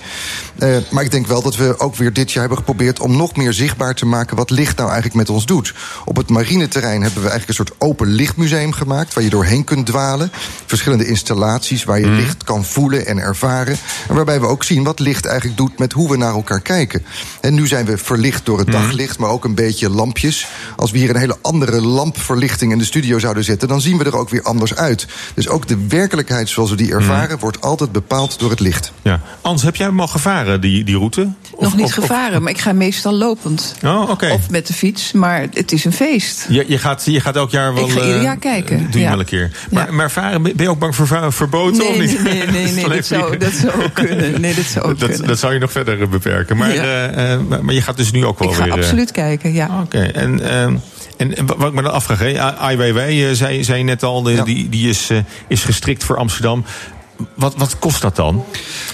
Uh, maar ik denk wel dat we ook weer dit jaar hebben geprobeerd om nog meer zichtbaar te maken wat licht nou eigenlijk met ons doet. Op het marineterrein hebben we eigenlijk een soort open lichtmuseum gemaakt waar je doorheen kunt dwalen. Verschillende installaties waar je mm. licht kan voelen en ervaren. En waarbij we ook zien wat licht eigenlijk doet met hoe we naar elkaar kijken. En nu zijn we verlicht door het mm. daglicht, maar ook een beetje lampjes. Als we hier een hele andere lampverlichting in de studio zouden zetten, dan zien we er ook weer anders uit. Dus ook de werkelijkheid zoals we die ervaren, mm. wordt altijd bepaald door het licht. Ja. Ans, heb jij hem al gevaren, die, die route? Of, Nog niet of, gevaren, of... maar ik ga meestal lopend. Oh, okay. Of met de fiets, maar het is een feest. Je, je, gaat, je gaat elk jaar wel... Ik ga ieder jaar kijken. Uh, doe je ja. wel een keer. Maar, ja. maar varen, ben je ook bang voor verboden nee, of niet? Nee, nee, nee, nee dat, zou, dat zou ook kunnen. Nee, dat zou ook dat, kunnen. Dat zou je nog verder beperken. Maar, ja. uh, uh, maar je gaat dus nu ook wel ik weer... Ik ga absoluut kijken, ja. Oké, okay. en... En, en wat ik me dan afvraag, hè, IWW, zei, zei je net al, de, ja. die, die is, uh, is gestrikt voor Amsterdam. Wat, wat kost dat dan?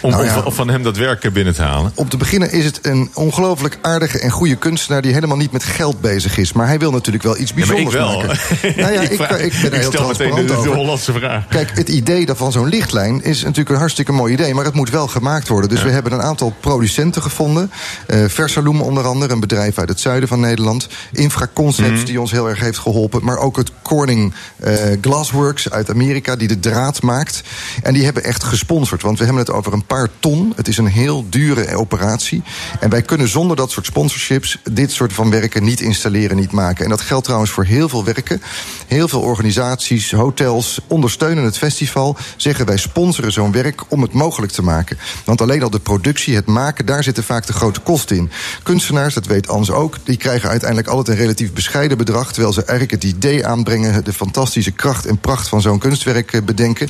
Om, Nou ja. om van hem dat werk binnen te halen? Om te beginnen is het een ongelooflijk aardige en goede kunstenaar... die helemaal niet met geld bezig is. Maar hij wil natuurlijk wel iets Ja, maar ik bijzonders wel. maken. Nou ja, ik, vraag- ik ben er heel stel meteen de, de over. Hollandse vraag. Kijk, het idee van zo'n lichtlijn is natuurlijk een hartstikke mooi idee... maar het moet wel gemaakt worden. Dus we hebben een aantal producenten gevonden. Eh Versaloom onder andere, een bedrijf uit het zuiden van Nederland. Infraconcepts, Mhm. die ons heel erg heeft geholpen. Maar ook het Corning eh, Glassworks uit Amerika, die de draad maakt. En die hebben echt gesponsord. Want we hebben het over een paar ton. Het is een heel dure operatie. En wij kunnen zonder dat soort sponsorships... dit soort van werken niet installeren, niet maken. En dat geldt trouwens voor heel veel werken. Heel veel organisaties, hotels ondersteunen het festival. Zeggen wij sponsoren zo'n werk om het mogelijk te maken. Want alleen al de productie, het maken, daar zitten vaak de grote kosten in. Kunstenaars, dat weet Ans ook, die krijgen uiteindelijk altijd een relatief bescheiden bedrag. Terwijl ze eigenlijk het idee aanbrengen, de fantastische kracht en pracht van zo'n kunstwerk eh, bedenken.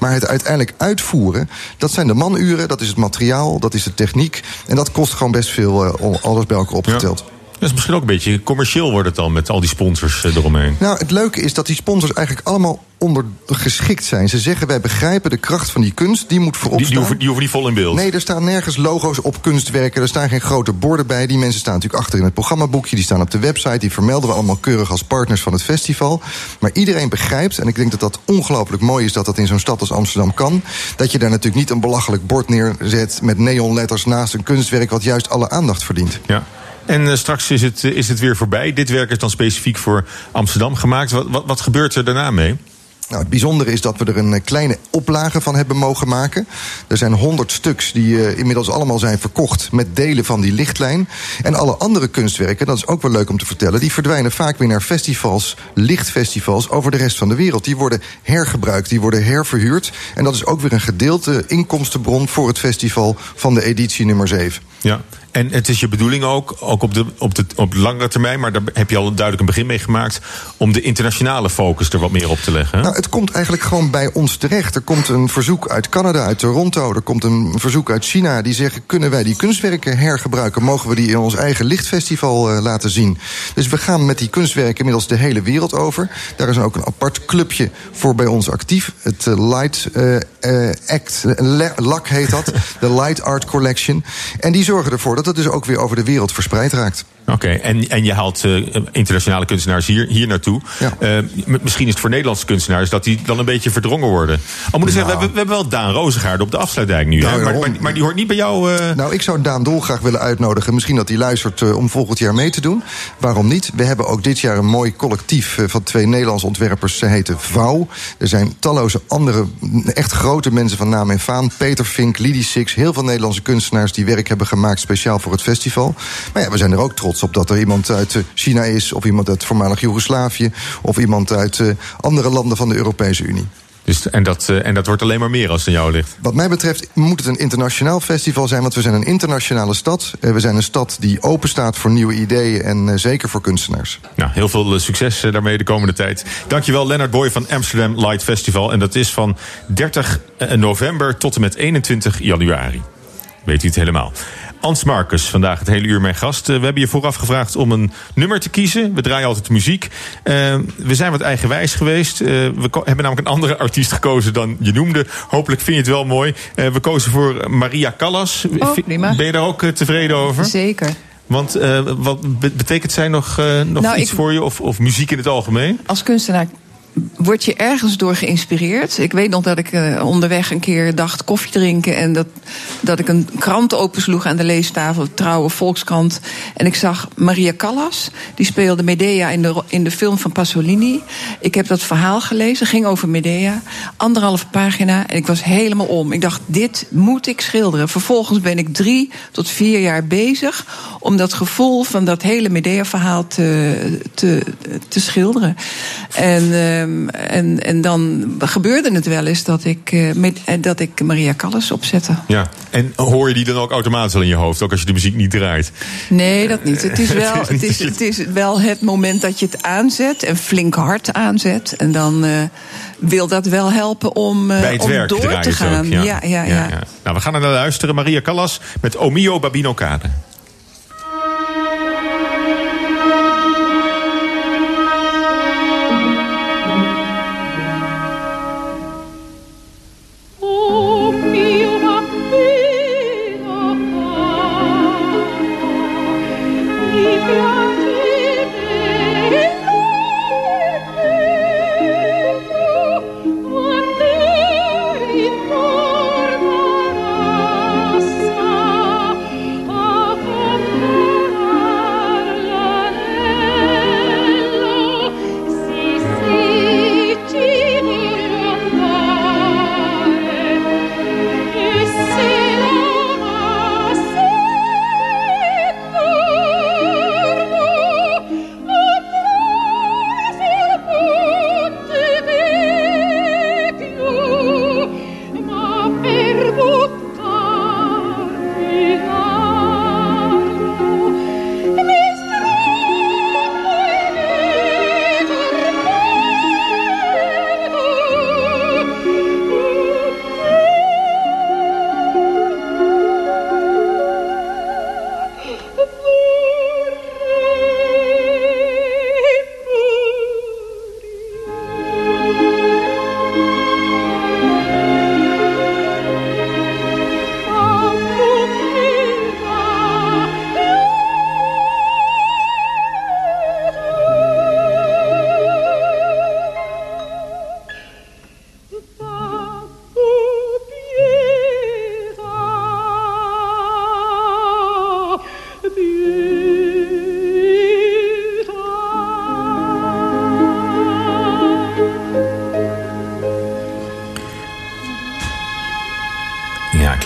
Maar het uiteindelijk uitvoeren, dat zijn de manuren, dat is het materiaal, dat is de techniek. En dat kost gewoon best veel, eh, alles bij elkaar opgeteld. Dat is misschien ook een beetje commercieel wordt het dan met al die sponsors eh, eromheen. Nou, het leuke is dat die sponsors eigenlijk allemaal ondergeschikt zijn. Ze zeggen, wij begrijpen de kracht van die kunst, die moet voorop Die, die, hoeven, die hoeven niet vol in beeld. Nee, er staan nergens logo's op kunstwerken. Er staan geen grote borden bij. Die mensen staan natuurlijk achter in het programmaboekje. Die staan op de website. Die vermelden we allemaal keurig als partners van het festival. Maar iedereen begrijpt, en ik denk dat dat ongelooflijk mooi is... dat dat in zo'n stad als Amsterdam kan... dat je daar natuurlijk niet een belachelijk bord neerzet... met neonletters naast een kunstwerk... wat juist alle aandacht verdient. Ja. En eh, straks is het, eh, is het weer voorbij. Dit werk is dan specifiek voor Amsterdam gemaakt. Wat, wat, wat gebeurt er daarna mee? Nou, het bijzondere is dat we er een eh, kleine oplage van hebben mogen maken. Er zijn 100 stuks die eh, inmiddels allemaal zijn verkocht met delen van die lichtlijn. En alle andere kunstwerken, dat is ook wel leuk om te vertellen, die verdwijnen vaak weer naar festivals, lichtfestivals over de rest van de wereld. Die worden hergebruikt, die worden herverhuurd. En dat is ook weer een gedeelte inkomstenbron voor het festival van de editie nummer 7. Ja. En het is je bedoeling ook, ook op de, op de op langere termijn, maar daar heb je al duidelijk een begin mee gemaakt, om de internationale focus er wat meer op te leggen. hè? Nou, het komt eigenlijk gewoon bij ons terecht. Er komt een verzoek uit Canada, uit Toronto. Er komt een verzoek uit China. Die zeggen: kunnen wij die kunstwerken hergebruiken? Mogen we die in ons eigen lichtfestival eh, laten zien? Dus we gaan met die kunstwerken inmiddels de hele wereld over. Daar is ook een apart clubje voor bij ons actief. Het eh, Light eh, Act, LAC heet dat. de Light Art Collection. En die zorgen ervoor dat het dus ook weer over de wereld verspreid raakt. Oké, en, en je haalt eh, internationale kunstenaars hier, hier naartoe. Eh, misschien is het voor Nederlandse kunstenaars dat die dan een beetje verdrongen worden. Al moet ik zeggen, we, hebben, we hebben wel Daan Rozengaard op de afsluitdijk nu. Nou, hè? Maar, maar, maar die hoort niet bij jou. eh, Nou, ik zou Daan Dolgraag willen uitnodigen. Misschien dat hij luistert om volgend jaar mee te doen. Waarom niet? We hebben ook dit jaar een mooi collectief van twee Nederlandse ontwerpers. Ze heten Vouw. Er zijn talloze andere, echt grote mensen van naam en faam. Peter Fink, Lidie Six, heel veel Nederlandse kunstenaars die werk hebben gemaakt speciaal voor het festival. Maar ja, we zijn er ook trots op dat er iemand uit eh, China is, of iemand uit voormalig Joegoslavië, of iemand uit eh, andere landen van de Europese Unie. dus, en, dat, eh, en dat wordt alleen maar meer als het aan jou ligt. Wat mij betreft moet het een internationaal festival zijn, want we zijn een internationale stad. We zijn een stad die open staat voor nieuwe ideeën en zeker voor kunstenaars. Nou, heel veel succes daarmee de komende tijd. Dankjewel, Lennart Boy van Amsterdam Light Festival. En dat is van 30 november tot en met 21 januari. Weet u het helemaal. Ans Marcus, vandaag het hele uur mijn gast. Eh, we hebben je vooraf gevraagd om een nummer te kiezen. We draaien altijd muziek. Eh, we zijn wat eigenwijs geweest. Eh, we hebben namelijk een andere artiest gekozen dan je noemde. Hopelijk vind je het wel mooi. We kozen voor Maria Callas. Oh, prima. Ben je daar ook tevreden over? Zeker. Want wat be- betekent zij nog, nog Nou, iets ik- voor je? Of, of muziek in het algemeen? Als kunstenaar word je ergens door geïnspireerd. Ik weet nog dat ik eh, onderweg een keer dacht koffie drinken... en dat, dat ik een krant opensloeg aan de leestafel, Trouwe Volkskrant... en ik zag Maria Callas, die speelde Medea in de, in de film van Pasolini. Ik heb dat verhaal gelezen, ging over Medea. Anderhalve pagina en ik was helemaal om. Ik dacht, dit moet ik schilderen. Vervolgens ben ik drie tot vier jaar bezig... om dat gevoel van dat hele Medea-verhaal te, te, te schilderen. En, ehm, en, en dan gebeurde het wel eens dat ik, eh, met, eh, dat ik Maria Callas opzette. Ja. En hoor je die dan ook automatisch al in je hoofd? Ook als je de muziek niet draait? Nee, dat niet. Het is, wel, het, is, het is wel het moment dat je het aanzet en flink hard aanzet. En dan eh, wil dat wel helpen om, eh, om door te gaan. ook, ja, ja, ja. Nou, we gaan er naar luisteren. Maria Callas met Omio Babino Kade. Ja, ik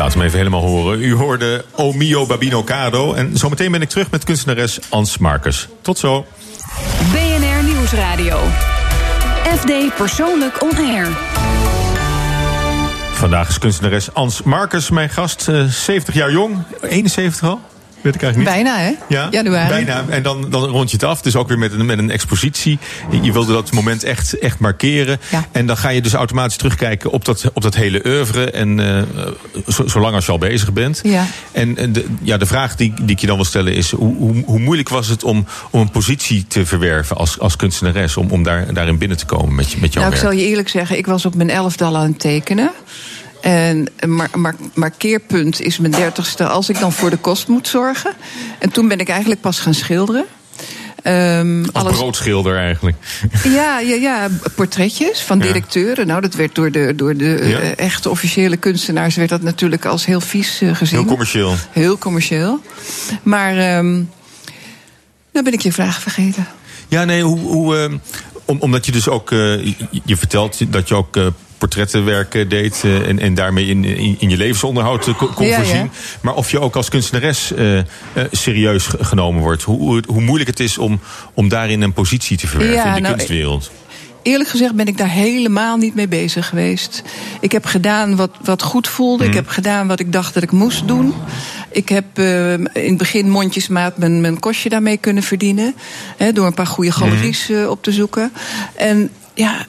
laat hem even helemaal horen. U hoorde Omio Babino Cado. En zometeen ben ik terug met kunstenares Ans Marcus. Tot zo. BNR Nieuwsradio. FD Persoonlijk On Air. Vandaag is kunstenares Ans Marcus mijn gast. eh, 70 jaar jong. 71 al? Weet ik eigenlijk niet. Bijna, hè? Ja, Januari. bijna. En dan, dan rond je het af. Dus ook weer met een, met een expositie. Je- wilde dat moment echt, echt markeren. En dan ga je dus automatisch terugkijken op dat, op dat hele oeuvre. En zo- zolang als je al bezig bent. Ja. En eh, de, ja, de vraag die, die ik je dan wil stellen is... hoe, hoe, hoe moeilijk was het om, om een positie te verwerven als, als kunstenares... om, om daar, daarin binnen te komen met, je- met jouw Nou, ik werk? zal je eerlijk zeggen, ik was op mijn elfde al aan het tekenen. En maar, maar, maar keerpunt is mijn dertigste als ik dan voor de kost moet zorgen. En toen ben ik eigenlijk pas gaan schilderen. Ehm, Als broodschilder eigenlijk. Ja, ja, ja, portretjes van Ja. directeuren. Nou, dat werd door de, door de Ja. eh, echte officiële kunstenaars... werd dat natuurlijk als heel vies eh, gezien. Heel commercieel. Heel commercieel. Maar ehm nou ben ik je vraag vergeten. Ja, nee, hoe, hoe, eh, om, omdat je dus ook, eh, je, je vertelt dat je ook eh, portrettenwerk deed eh, en, en daarmee in, in, in je levensonderhoud eh, kon ja. voorzien. Maar of je ook als kunstenares eh, serieus ge- genomen wordt. Hoe, hoe, moeilijk het is om, om daarin een positie te verwerven Ja, in de nou, kunstwereld. Eerlijk gezegd ben ik daar helemaal niet mee bezig geweest. Ik heb gedaan wat, wat goed voelde. Mhm. Ik heb gedaan wat ik dacht dat ik moest doen. Ik heb in het begin mondjesmaat mijn, mijn kostje daarmee kunnen verdienen. Hè, door een paar goede Mhm. galeries op te zoeken. En ja,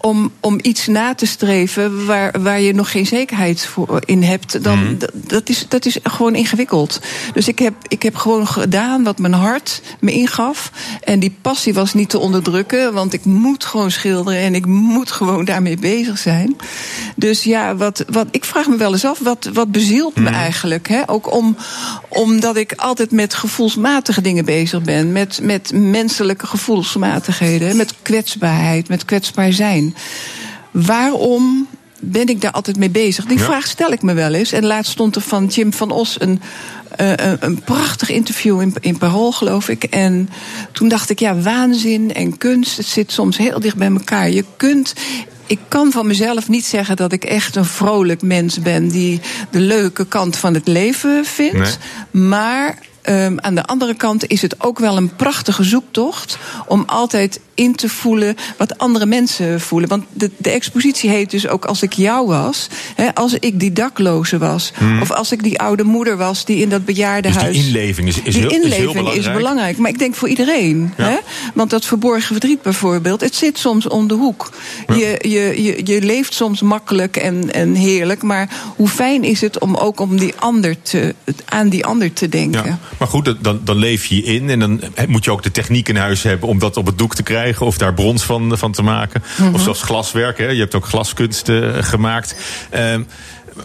om, om iets na te streven waar, waar je nog geen zekerheid voor in hebt, dan Mhm. dat, is, dat is gewoon ingewikkeld. Dus ik heb, ik heb gewoon gedaan wat mijn hart me ingaf. En die passie was niet te onderdrukken, want ik moet gewoon schilderen en ik moet gewoon daarmee bezig zijn. Dus ja, wat, wat, ik vraag me wel eens af, wat, wat bezielt me eigenlijk? Hè? Ook om, omdat ik altijd met gevoelsmatige dingen bezig ben, met, met menselijke gevoelsmatigheden, met kwetsbaarheid, met kwetsbaar zijn. Waarom ben ik daar altijd mee bezig? Die Ja. vraag stel ik me wel eens. En laatst stond er van Jim van Os een, eh, een, een prachtig interview in, in Parool, geloof ik. En toen dacht ik, ja, waanzin en kunst, het zit soms heel dicht bij elkaar. Je kunt. Ik kan van mezelf niet zeggen dat ik echt een vrolijk mens ben die de leuke kant van het leven vindt. Maar ehm, aan de andere kant is het ook wel een prachtige zoektocht om altijd in te voelen wat andere mensen voelen. Want de, de expositie heet dus ook als ik jou was. Hè, als ik die dakloze was. Hmm. Of als ik die oude moeder was die in dat bejaardenhuis. Dus die inleving is, is, die heel, inleving is heel belangrijk. is belangrijk. Maar ik denk voor iedereen. Ja. Hè? Want dat verborgen verdriet bijvoorbeeld, het zit soms om de hoek. Je, je, je, je leeft soms makkelijk en, en heerlijk. Maar hoe fijn is het om ook om die ander te, aan die ander te denken. Ja. Maar goed, dan, dan leef je in en dan moet je ook de techniek in huis hebben om dat op het doek te krijgen of daar brons van, van te maken. Mhm. Of zelfs glaswerk. Hè. Je hebt ook glaskunst eh, gemaakt. Ehm,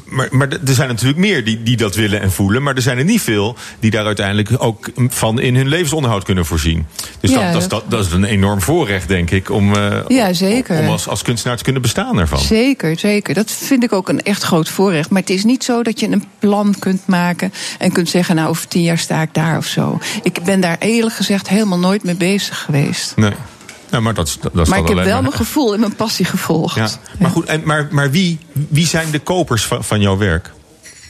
maar, maar er zijn natuurlijk meer die, die dat willen en voelen. Maar er zijn er niet veel die daar uiteindelijk ook van in hun levensonderhoud kunnen voorzien. Dus Ja, dat, dat, is, dat- dat, dat is een enorm voorrecht, denk ik, om, eh, Ja, zeker. om als, als kunstenaar te kunnen bestaan ervan. Zeker, zeker. Dat vind ik ook een echt groot voorrecht. Maar het is niet zo dat je een plan kunt maken en kunt zeggen, nou over tien jaar sta ik daar of zo. Ik ben daar eerlijk gezegd helemaal nooit mee bezig geweest. Nee. Maar dat, dat maar ik heb wel maar- mijn gevoel en mijn passie gevolgd. Ja. Maar goed, en, maar, maar wie, wie zijn de kopers van, van jouw werk?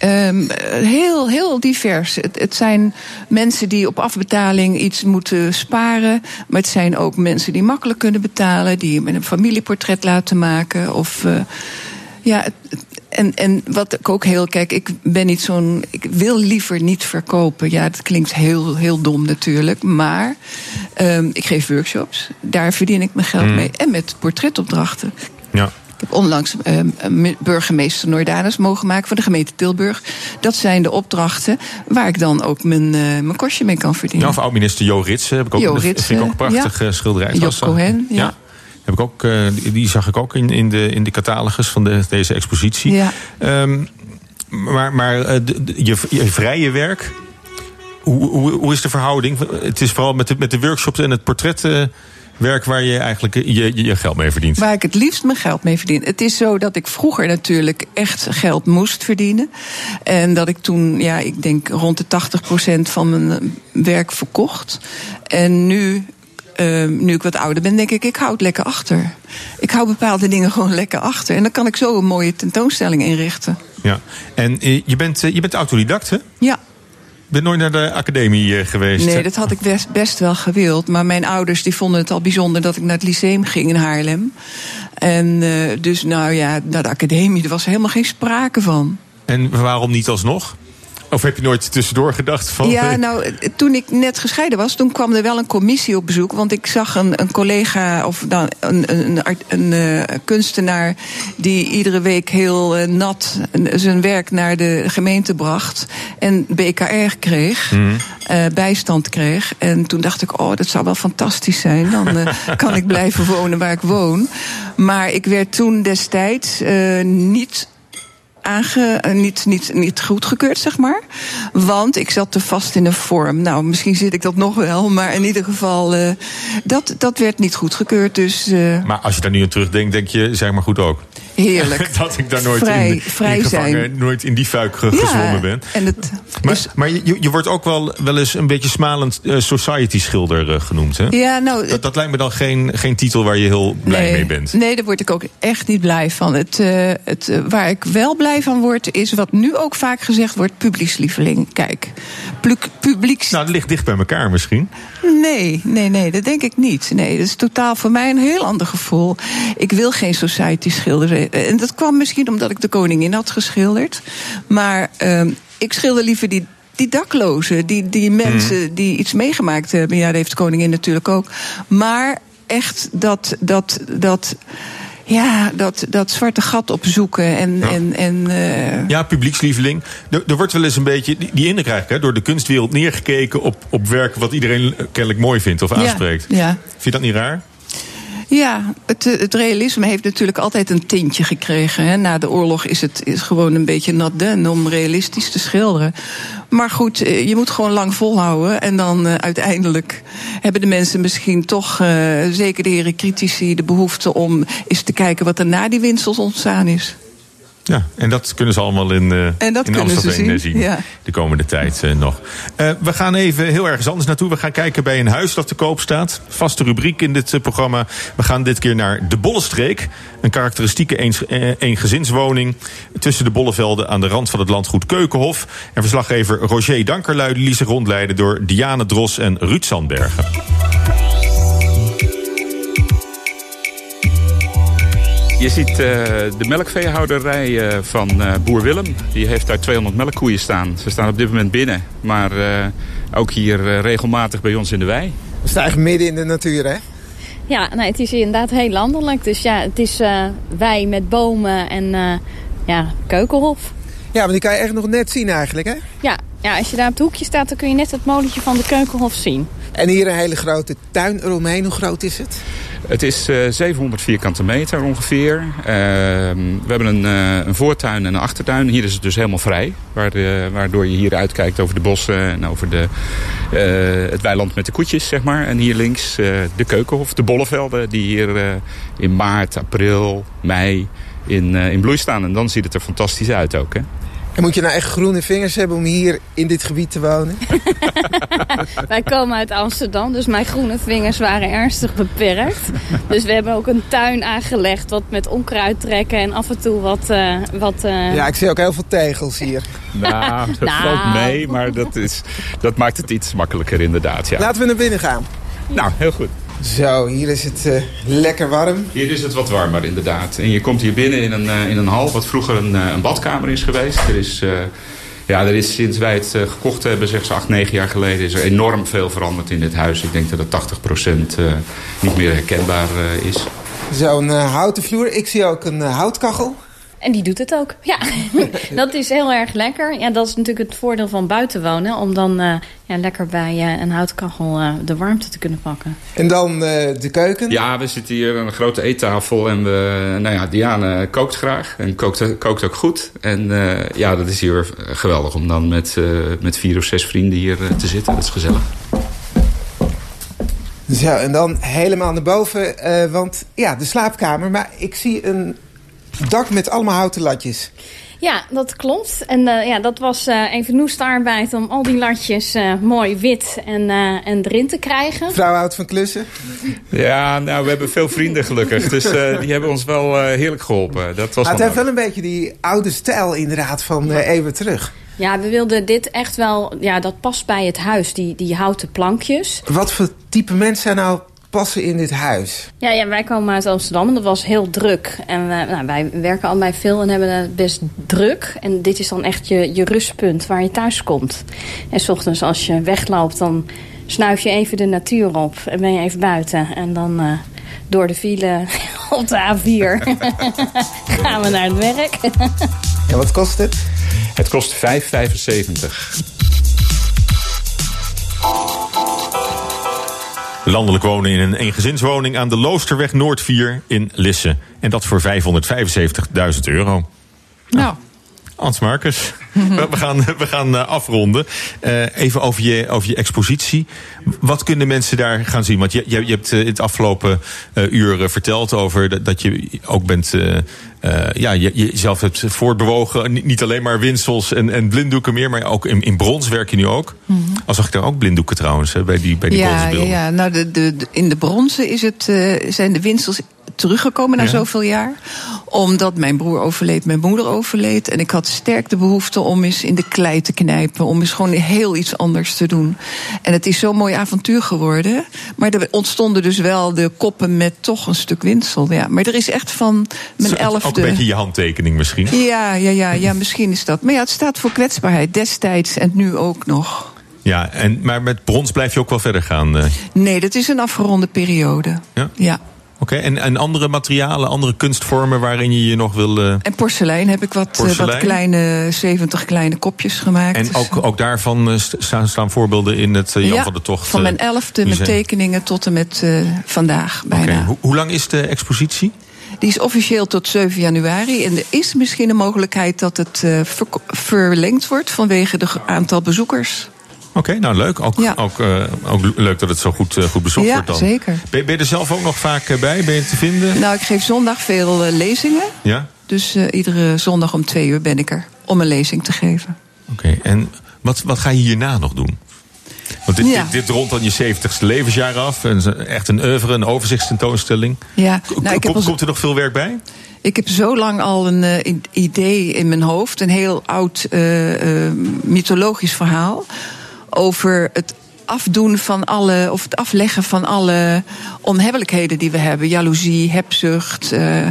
Ehm, heel, heel divers. Het, het zijn mensen die op afbetaling iets moeten sparen. Maar het zijn ook mensen die makkelijk kunnen betalen. Die met een familieportret laten maken. Of, eh, ja, en, en wat ik ook heel... Kijk, ik ben niet zo'n... Ik wil liever niet verkopen. Ja, dat klinkt heel, heel dom natuurlijk. Maar ehm, ik geef workshops. Daar verdien ik mijn geld Hmm. mee. En met portretopdrachten. Ja. Ik heb onlangs een burgemeester Noordanus mogen maken voor de gemeente Tilburg. Dat zijn de opdrachten waar ik dan ook mijn, eh, mijn kostje mee kan verdienen. Ja, of oud-minister Jo Ritsen heb ik ook. Jo dat vind ik ook een Ritsen, prachtige ja. schilderij. Job eh, Cohen, ja. Heb ik ook, eh, die- zag ik ook in, in, de, in de catalogus van de, deze expositie. Ja. Ehm, maar maar eh, je, je vrije werk, hoe, hoe, hoe is de verhouding? Het is vooral met de, met de workshops en het portretwerk waar je eigenlijk je, je, je geld mee verdient. Waar ik het liefst mijn geld mee verdien. Het is zo dat ik vroeger natuurlijk echt geld moest verdienen. En dat ik toen, ja, ik denk rond de 80% van mijn werk verkocht. En nu. Eh, nu ik wat ouder ben, denk ik, ik hou het lekker achter. Ik hou bepaalde dingen gewoon lekker achter. En dan kan ik zo een mooie tentoonstelling inrichten. Ja. En eh, je bent, eh, je bent autodidact, hè? Ja. Je bent nooit naar de academie eh, geweest. Nee, dat had ik best, best wel gewild. Maar mijn ouders die vonden het al bijzonder dat ik naar het lyceum ging in Haarlem. En dus, nou ja, naar de academie, er was helemaal geen sprake van. En waarom niet alsnog? Of heb je nooit tussendoor gedacht van... Ja, eh, nou, toen ik net gescheiden was, toen kwam er wel een commissie op bezoek. Want ik zag een, een collega of dan een, een, een, art- een eh, kunstenaar die iedere week heel eh, nat zijn werk naar de gemeente bracht. En BKR kreeg. Mhm. bijstand kreeg. En toen dacht ik, oh, dat zou wel fantastisch zijn. Dan kan ik blijven wonen waar ik woon. Maar ik werd toen destijds niet aange, eh, niet, niet, niet goedgekeurd, zeg maar. Want ik zat te vast in een vorm. Nou, misschien zit ik dat nog wel, maar in ieder geval, eh, dat, dat werd niet goedgekeurd. Dus eh, Maar als je daar nu aan terugdenkt, denk je, zeg maar goed ook. Heerlijk. dat ik daar nooit Vrij- in, vrij in gevangen, zijn. nooit in die fuik ge- Ja, gezwommen ben. En het, Maar, maar je, je wordt ook wel, wel eens een beetje smalend eh, society schilder eh, genoemd, hè? ja, nou, Dat, dat lijkt me dan geen, geen titel waar je heel blij nee, mee bent. Nee, daar word ik ook echt niet blij van. Het, eh, het, waar ik wel blij van word, is wat nu ook vaak gezegd wordt: publiekslieveling. Kijk, publieks. Nou, het ligt dicht bij elkaar misschien. Nee, nee, nee, dat denk ik niet. Nee, dat is totaal voor mij een heel ander gevoel. Ik wil geen society schilderen. En dat kwam misschien omdat ik de koningin had geschilderd. Maar ehm, ik schilder liever die. Die daklozen, die, die mensen die iets meegemaakt hebben. Ja, dat heeft de koningin natuurlijk ook. Maar echt dat, dat, dat ja, dat, dat zwarte gat opzoeken. En, Ja. en, en eh, Ja, publiekslieveling. Er, er wordt wel eens een beetje, die, die indruk krijg ik, hè, door de kunstwereld neergekeken op, op werk wat iedereen kennelijk mooi vindt of Ja, aanspreekt. ja. Vind je dat niet raar? Ja, het, eh, het realisme heeft natuurlijk altijd een tintje gekregen. Hè. Na de oorlog is het is gewoon een beetje nat done om realistisch te schilderen. Maar goed, eh, je moet gewoon lang volhouden. En dan eh, uiteindelijk hebben de mensen misschien toch, zeker de heren critici, de behoefte om eens te kijken wat er na die winsels ontstaan is. Ja, en dat kunnen ze allemaal in, eh in Amstelveen zien, zien. ja. De komende tijd eh, nog. Eh, we gaan even heel ergens anders naartoe. We gaan kijken bij een huis dat te koop staat. Vaste rubriek in dit programma. We gaan dit keer naar de Bollestreek. Een karakteristieke eens- eengezinswoning. Tussen de bollevelden aan de rand van het landgoed Keukenhof. En verslaggever Roger Dankerlui liet zich rondleiden door Diane Dros en Ruud Sandbergen. Je ziet eh, de melkveehouderij eh, van eh, boer Willem. Die heeft daar 200 melkkoeien staan. Ze staan op dit moment binnen. Maar eh, ook hier regelmatig bij ons in de wei. We staan eigenlijk midden in de natuur, hè? Ja, nee, het is inderdaad heel landelijk. Dus ja, het is eh wei met bomen en eh, ja, keukenhof. Ja, maar die kan je echt nog net zien eigenlijk, hè? Ja, ja, als je daar op het hoekje staat, dan kun je net het molentje van de keukenhof zien. En hier een hele grote tuin eromheen. Hoe groot is het? Het is eh, 700 vierkante meter ongeveer. Ehm, we hebben een, eh, een voortuin en een achtertuin. Hier is het dus helemaal vrij. Waar, eh, waardoor je hier uitkijkt over de bossen en over de, eh, het weiland met de koetjes, zeg maar. En hier links eh, de keukenhof, de bollevelden die hier eh, in maart, april, mei in, eh, in bloei staan. En dan ziet het er fantastisch uit ook, hè? En moet je nou echt groene vingers hebben om hier in dit gebied te wonen? Wij komen uit Amsterdam, dus mijn groene vingers waren ernstig beperkt. Dus we hebben ook een tuin aangelegd, wat met onkruid trekken en af en toe wat... eh, wat eh, Ja, ik zie ook heel veel tegels hier. Nou, dat Nou. valt mee, maar dat, is, dat maakt het iets makkelijker inderdaad, ja. Laten we naar binnen gaan. Nou, heel goed. Zo, hier is het eh, lekker warm. Hier is het wat warmer, inderdaad. En je komt hier binnen in een, eh, in een hal, wat vroeger een, eh, een badkamer is geweest. Er is, ja, er is sinds wij het gekocht hebben, zeg ze acht, negen jaar geleden, is er enorm veel veranderd in dit huis. Ik denk dat het 80% eh, niet meer herkenbaar is. Zo'n houten vloer. Ik zie ook een houtkachel. En die doet het ook. Ja, dat is heel erg lekker. Ja, dat is natuurlijk het voordeel van buiten wonen. Om dan eh, ja, lekker bij eh, een houtkachel eh, de warmte te kunnen pakken. En dan eh, de keuken. Ja, we zitten hier aan een grote eettafel en we, nou ja, Diane kookt graag en kookt, kookt ook goed. En eh, ja, dat is hier geweldig om dan met, eh, met vier of zes vrienden hier te zitten. Dat is gezellig. Zo, en dan helemaal naar boven. eh, want ja, de slaapkamer. Maar ik zie een dak met allemaal houten latjes. Ja, dat klopt. En eh, ja, dat was eh even noeste arbeid om al die latjes eh, mooi wit en, eh, en erin te krijgen. Vrouw houdt van klussen. Ja, nou, we hebben veel vrienden gelukkig. Dus eh, die hebben ons wel eh, heerlijk geholpen. Dat was Maar het wel heeft wel een beetje die oude stijl inderdaad van eh, eeuwen terug. Ja, we wilden dit echt wel... Ja, dat past bij het huis, die, die houten plankjes. Wat voor type mensen nou passen in dit huis? Ja, ja, wij komen uit Amsterdam en dat was heel druk. En we, nou, wij werken allebei veel en hebben het best druk. En dit is dan echt je, je rustpunt waar je thuis komt. En s ochtends als je wegloopt, dan snuif je even de natuur op. En ben je even buiten. En dan eh, door de file op de A4 gaan we naar het werk. En wat kost het? Het kost 5,75. Landelijk wonen in een eengezinswoning aan de Loosterweg Noord 4 in Lisse. En dat voor 575.000 euro. Nou. Hans Marcus, we gaan, we gaan eh, afronden. Eh, even over je, over je expositie. Wat kunnen mensen daar gaan zien? Want je, je, je hebt eh, het afgelopen eh, uur verteld over dat, dat je ook bent. Eh, ja, je, je jezelf hebt voortbewogen. Niet, niet alleen maar winsels en, en blinddoeken meer, maar ook in, in brons werk je nu ook. Al zag ik daar ook blinddoeken trouwens, hè, bij die, bij die ja, bronzen ja, beelden. ja, nou de, de, de- in de bronzen is het, eh, zijn de winsels teruggekomen na Ja. zoveel jaar. Omdat mijn broer overleed, mijn moeder overleed. En ik had sterk de behoefte om eens in de klei te knijpen. Om eens gewoon heel iets anders te doen. En het is zo'n mooi avontuur geworden. Maar er ontstonden dus wel de koppen met toch een stuk winsel. Ja. Maar er is echt van mijn elfde... Ook een beetje je handtekening misschien. Ja, ja, ja, ja, misschien is dat. Maar ja, het staat voor kwetsbaarheid destijds en nu ook nog. Ja, en, maar met brons blijf je ook wel verder gaan. eh. Nee, dat is een afgeronde periode. Ja? Ja. Oké, en, en andere materialen, andere kunstvormen waarin je je nog wil... Uh... En porselein heb ik wat, Porselein. wat kleine, 70 kleine kopjes gemaakt. En Dus, ook, ook daarvan staan, staan voorbeelden in het Jan ja, van der Tocht van mijn elfde met tekeningen tot en met vandaag bijna. Okay. Ho hoe lang is de expositie? Die is officieel tot 7 januari. En er is misschien een mogelijkheid dat het ver verlengd wordt vanwege het aantal bezoekers. Oké, okay, nou leuk. Ook, ja. ook, uh, ook leuk dat het zo goed, uh, goed bezocht ja, wordt dan. zeker. Ben, ben, je er zelf ook nog vaak bij? Ben je te vinden? Nou, ik geef zondag veel lezingen. Ja? Dus iedere zondag om twee uur ben ik er om een lezing te geven. Oké, okay. en wat, wat ga je hierna nog doen? Want dit, ja. dit, dit rond dan je 70ste levensjaar af. En echt een oeuvre, een overzichtstentoonstelling. Ja, nou, als... Komt er nog veel werk bij? Ik heb zo lang al een uh, idee in mijn hoofd. Een heel oud uh, uh, mythologisch verhaal. Over het afdoen van alle, of het afleggen van alle onhebbelijkheden die we hebben. Jaloezie, hebzucht, uh,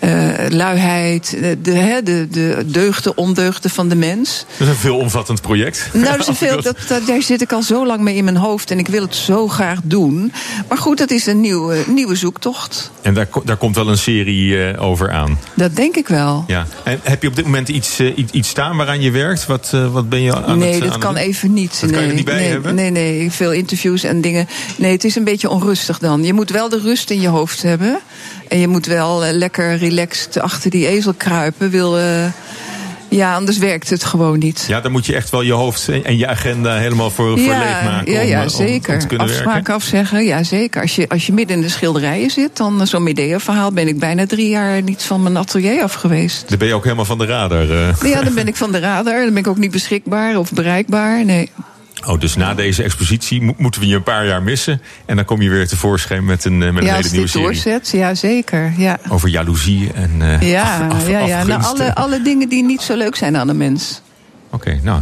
uh, luiheid, de, de, de, de deugden, ondeugden van de mens. Dat is een veelomvattend project. Nou, dat is veel, dat, dat, daar zit ik al zo lang mee in mijn hoofd en ik wil het zo graag doen. Maar goed, dat is een nieuwe, nieuwe zoektocht. En daar, daar komt wel een serie uh, over aan. Dat denk ik wel. Ja. En heb je op dit moment iets, uh, iets staan waaraan je werkt? Wat, wat ben je aan nee, het dat aan kan het... even niet. Dat nee, kan je er niet bij nee, hebben? Nee, nee, veel interviews en dingen. Nee, het is een beetje onrustig dan. Je moet wel de rust in je hoofd hebben. En je moet wel lekker relaxed achter die ezel kruipen. Wil, uh, ja, anders werkt het gewoon niet. Ja, dan moet je echt wel je hoofd en je agenda helemaal voor, ja, voor leeg maken. Ja, ja om, zeker. Om, om te Afspraken werken. afzeggen, ja zeker. Als je, als je midden in de schilderijen zit, dan zo'n Medea-verhaal... ben ik bijna drie jaar niet van mijn atelier af geweest. Dan ben je ook helemaal van de radar. Uh. Ja, dan ben ik van de radar. Dan ben ik ook niet beschikbaar of bereikbaar. Nee. Oh, dus na deze expositie mo moeten we je een paar jaar missen. En dan kom je weer tevoorschijn met een, met ja, een hele nieuwe serie. doorzet, ja zeker. Ja. Over jaloezie en uh, ja, af, af, ja, ja. Nou, alle, alle dingen die niet zo leuk zijn aan een mens. Oké, okay, nou.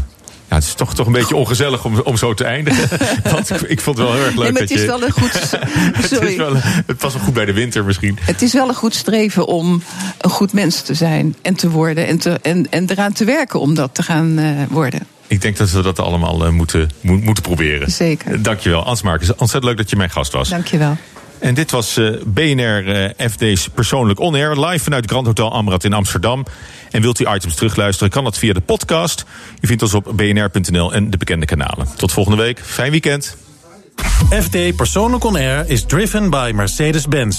Ja, het is toch, toch een beetje ongezellig om, om zo te eindigen. Want ik, ik vond het wel heel erg leuk nee, maar dat het is je... wel een goed... Sorry. het, wel, het past wel goed bij de winter misschien. Het is wel een goed streven om een goed mens te zijn en te worden. En, te, en, en eraan te werken om dat te gaan uh, worden. Ik denk dat we dat allemaal uh, moeten, mo moeten proberen. Zeker. Dankjewel, Ans Marcus. Ontzettend leuk dat je mijn gast was. Dankjewel. En dit was uh, BNR uh, FD's Persoonlijk On Air, live vanuit Grand Hotel Amrad in Amsterdam. En wilt u items terugluisteren, kan dat via de podcast. U vindt ons op bnr.nl en de bekende kanalen. Tot volgende week. Fijn weekend. FD Persoonlijk On Air is driven by Mercedes-Benz.